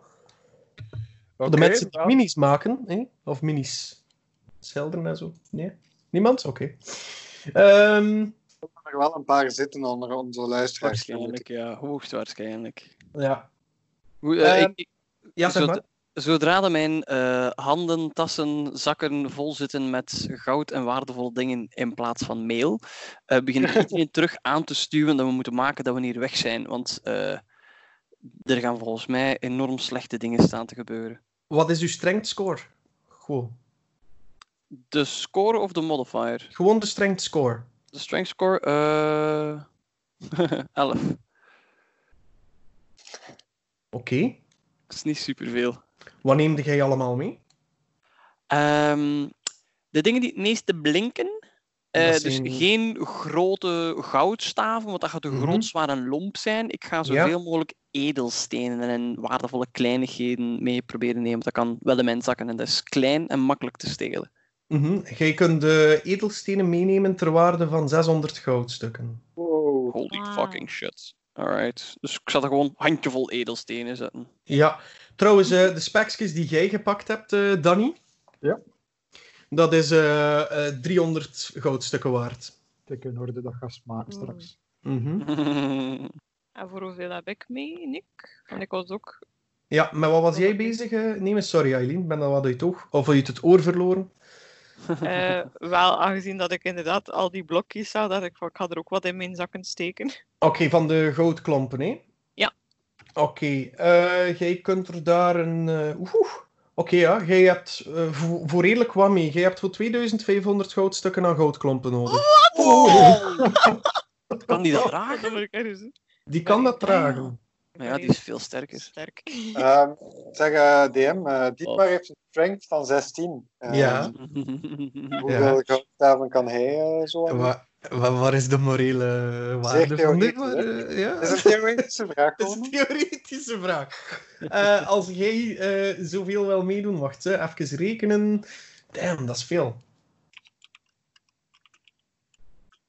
de mensen die ja. minis maken, hè? of minis schilderen en zo. Nee? Niemand? Oké. Ehm, Er wel een paar zitten onder onze luisteraars. Waarschijnlijk, ja. Hoogstwaarschijnlijk. ja. Hoe, eh, Ehm, ik- ik- ja, zeg maar. Zodra de mijn eh, handen, tassen, zakken vol zitten met goud en waardevolle dingen in plaats van meel, eh begint [LAUGHS] iedereen terug aan te stuwen dat we moeten maken dat we hier weg zijn. Want eh, er gaan volgens mij enorm slechte dingen staan te gebeuren. Wat is uw strength score? Gewoon. De score of de modifier? Gewoon de strength score. De strength score? eh [LAUGHS] 11. Oké. Dat is niet superveel. Wat neemde jij allemaal mee? Ehm, de dingen die het meeste blinken. eh, dus geen grote goudstaven, want dat gaat een Mhm. groot zware lomp zijn. Ik ga zoveel mogelijk edelstenen en waardevolle kleinigheden mee proberen nemen. want Dat kan wel in mijn zakken en dat is klein en makkelijk te stelen. Mhm. Jij kunt de edelstenen meenemen ter waarde van 600 goudstukken. Wow. Holy Wauw. fucking shit. Alright. Dus ik zat er gewoon een handjevol edelstenen zetten. Ja. Trouwens, eh, de spekjes die jij gepakt hebt, eh, Danny. Ja. Dat is eh, eh, 300 goudstukken waard. Kijk in orde, dat gaat smaken straks. Mhm. [LAUGHS] En voor hoeveel heb ik mee, Nick? Want ik was ook... Ja, met wat was jij bezig? Nee, maar sorry Eileen, ik ben dan wat uit het oog. Of uit het oor verloren. [LAUGHS] eh, wel, aangezien dat ik inderdaad al die blokjes zag, dacht ik van, ik ga er ook wat in mijn zakken steken. [LAUGHS] Oké, van de goudklompen, hè? Ja. Oké, eh, jij kunt er daar een... eh, oeh, Oké, ja, jij hebt voor, voor redelijk wat mee. Jij hebt voor 2500 goudstukken aan goudklompen nodig. kan die dat Dat dragen? Die kan dat dragen. Maar ja, die is veel sterker. Sterk. Ehm, zeg, eh, DM, eh Oh. Dietmar heeft een strength van 16. Ehm, Ja. [LAUGHS] Hoeveel goudstaven kan hij eh, zo aan? Wa wa- waar is de morele waarde van dit? ja. Dat is een theoretische vraag. [LAUGHS] Is een theoretische vraag. Eh, als jij eh, zoveel wil meedoen, wacht, hè, even rekenen. Damn, dat is veel.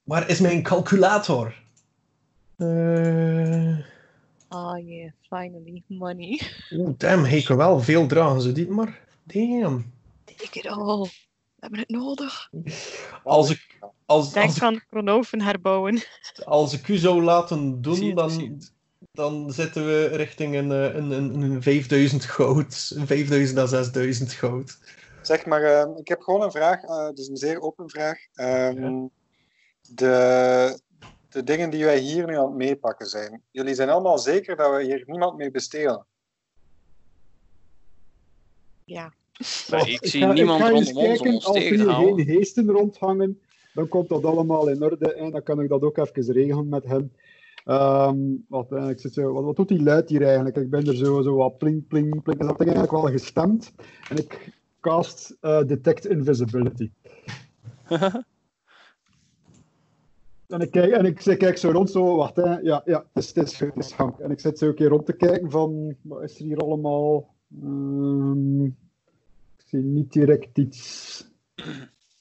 Waar is mijn calculator? Eh Ah, yeah, finally, money. Oeh, damn, hij kan wel veel dragen, zo dit maar. Damn. Take it all. We hebben het nodig. Als ik, als, Denk als, ik, aan Kronoven herbouwen. als ik u zou laten doen, dan, dan zitten we richting een, eh, een, een, een 5000 goud. Een 5000 à 6000 goud. Zeg maar, ehm, ik heb gewoon een vraag. eh het is een zeer open vraag. Ehm, de, de dingen die wij hier nu aan het meepakken zijn. Jullie zijn allemaal zeker dat we hier niemand mee bestelen. Ja. Maar ik zie ga- niemand ga eens rondom ons om kijken, ons Als er tegen te hier geen geesten rondhangen, dan komt dat allemaal in orde en dan kan ik dat ook even regelen met hem. Ehm, wat, ik zit zo, wat, wat doet die luid hier eigenlijk? Ik ben er zo, zo wat pling, pling, pling. Dat heb ik eigenlijk wel gestemd. En ik cast eh, Detect Invisibility. [LAUGHS] En ik kijk, en ik, ik kijk zo rond, zo, wacht, hè. ja, ja, het is, het is, het is gang. En ik zit zo een keer rond te kijken van, wat is er hier allemaal? Ehm, ik zie niet direct iets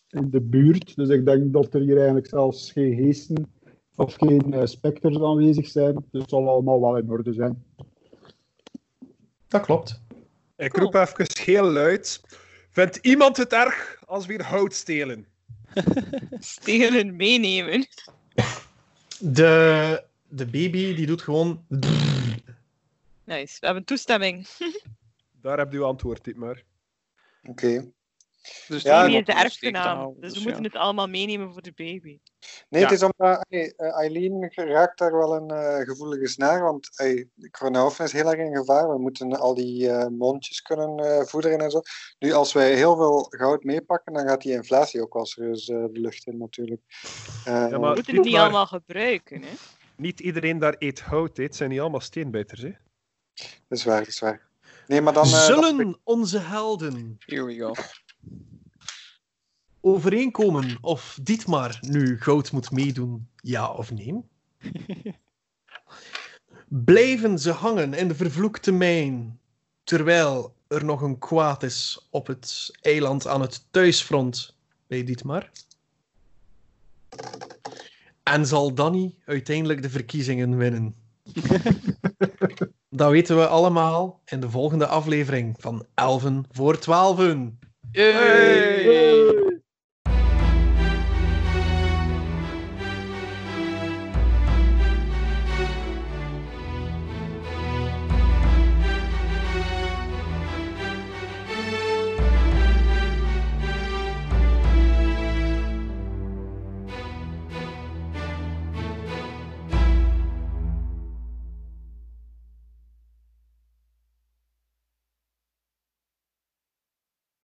in de buurt, dus ik denk dat er hier eigenlijk zelfs geen geesten of geen eh, specters aanwezig zijn. Dus het zal allemaal wel in orde zijn. Dat klopt. Ik Cool. roep even heel luid. Vindt iemand het erg als we hier hout stelen? [LAUGHS] Stelen meenemen. De, de baby die doet gewoon. Nice. We hebben toestemming. [LAUGHS] Daar heb je uw antwoord, Dietmar. Oké. Dus Ja, die is de erfgenaam. houden, Dus we dus moeten het allemaal meenemen voor de baby. Nee, Ja. het is omdat hey, eh, Eileen raakt daar wel een eh, gevoelige snaar, want hey, Kronhoven is heel erg in gevaar. We moeten al die eh, mondjes kunnen eh, voederen en zo. Nu, als wij heel veel goud meepakken, dan gaat die inflatie ook wel serieus eh, de lucht in natuurlijk. Eh, Ja, We maar- moeten het niet maar- allemaal gebruiken. Hè? Niet iedereen daar eet hout, het zijn niet allemaal steenbijters. Hè? Dat is waar, dat is waar. Nee, maar dan... eh, Zullen onze helden Here we go. Overeenkomen of Dietmar nu goud moet meedoen, ja of nee? [LAUGHS] Blijven ze hangen in de vervloekte mijn, terwijl er nog een kwaad is op het eiland aan het thuisfront bij Dietmar? En zal Danny uiteindelijk de verkiezingen winnen? [LAUGHS] dat weten we allemaal in de volgende aflevering van Elven voor Twaalfen. Yay! Hey!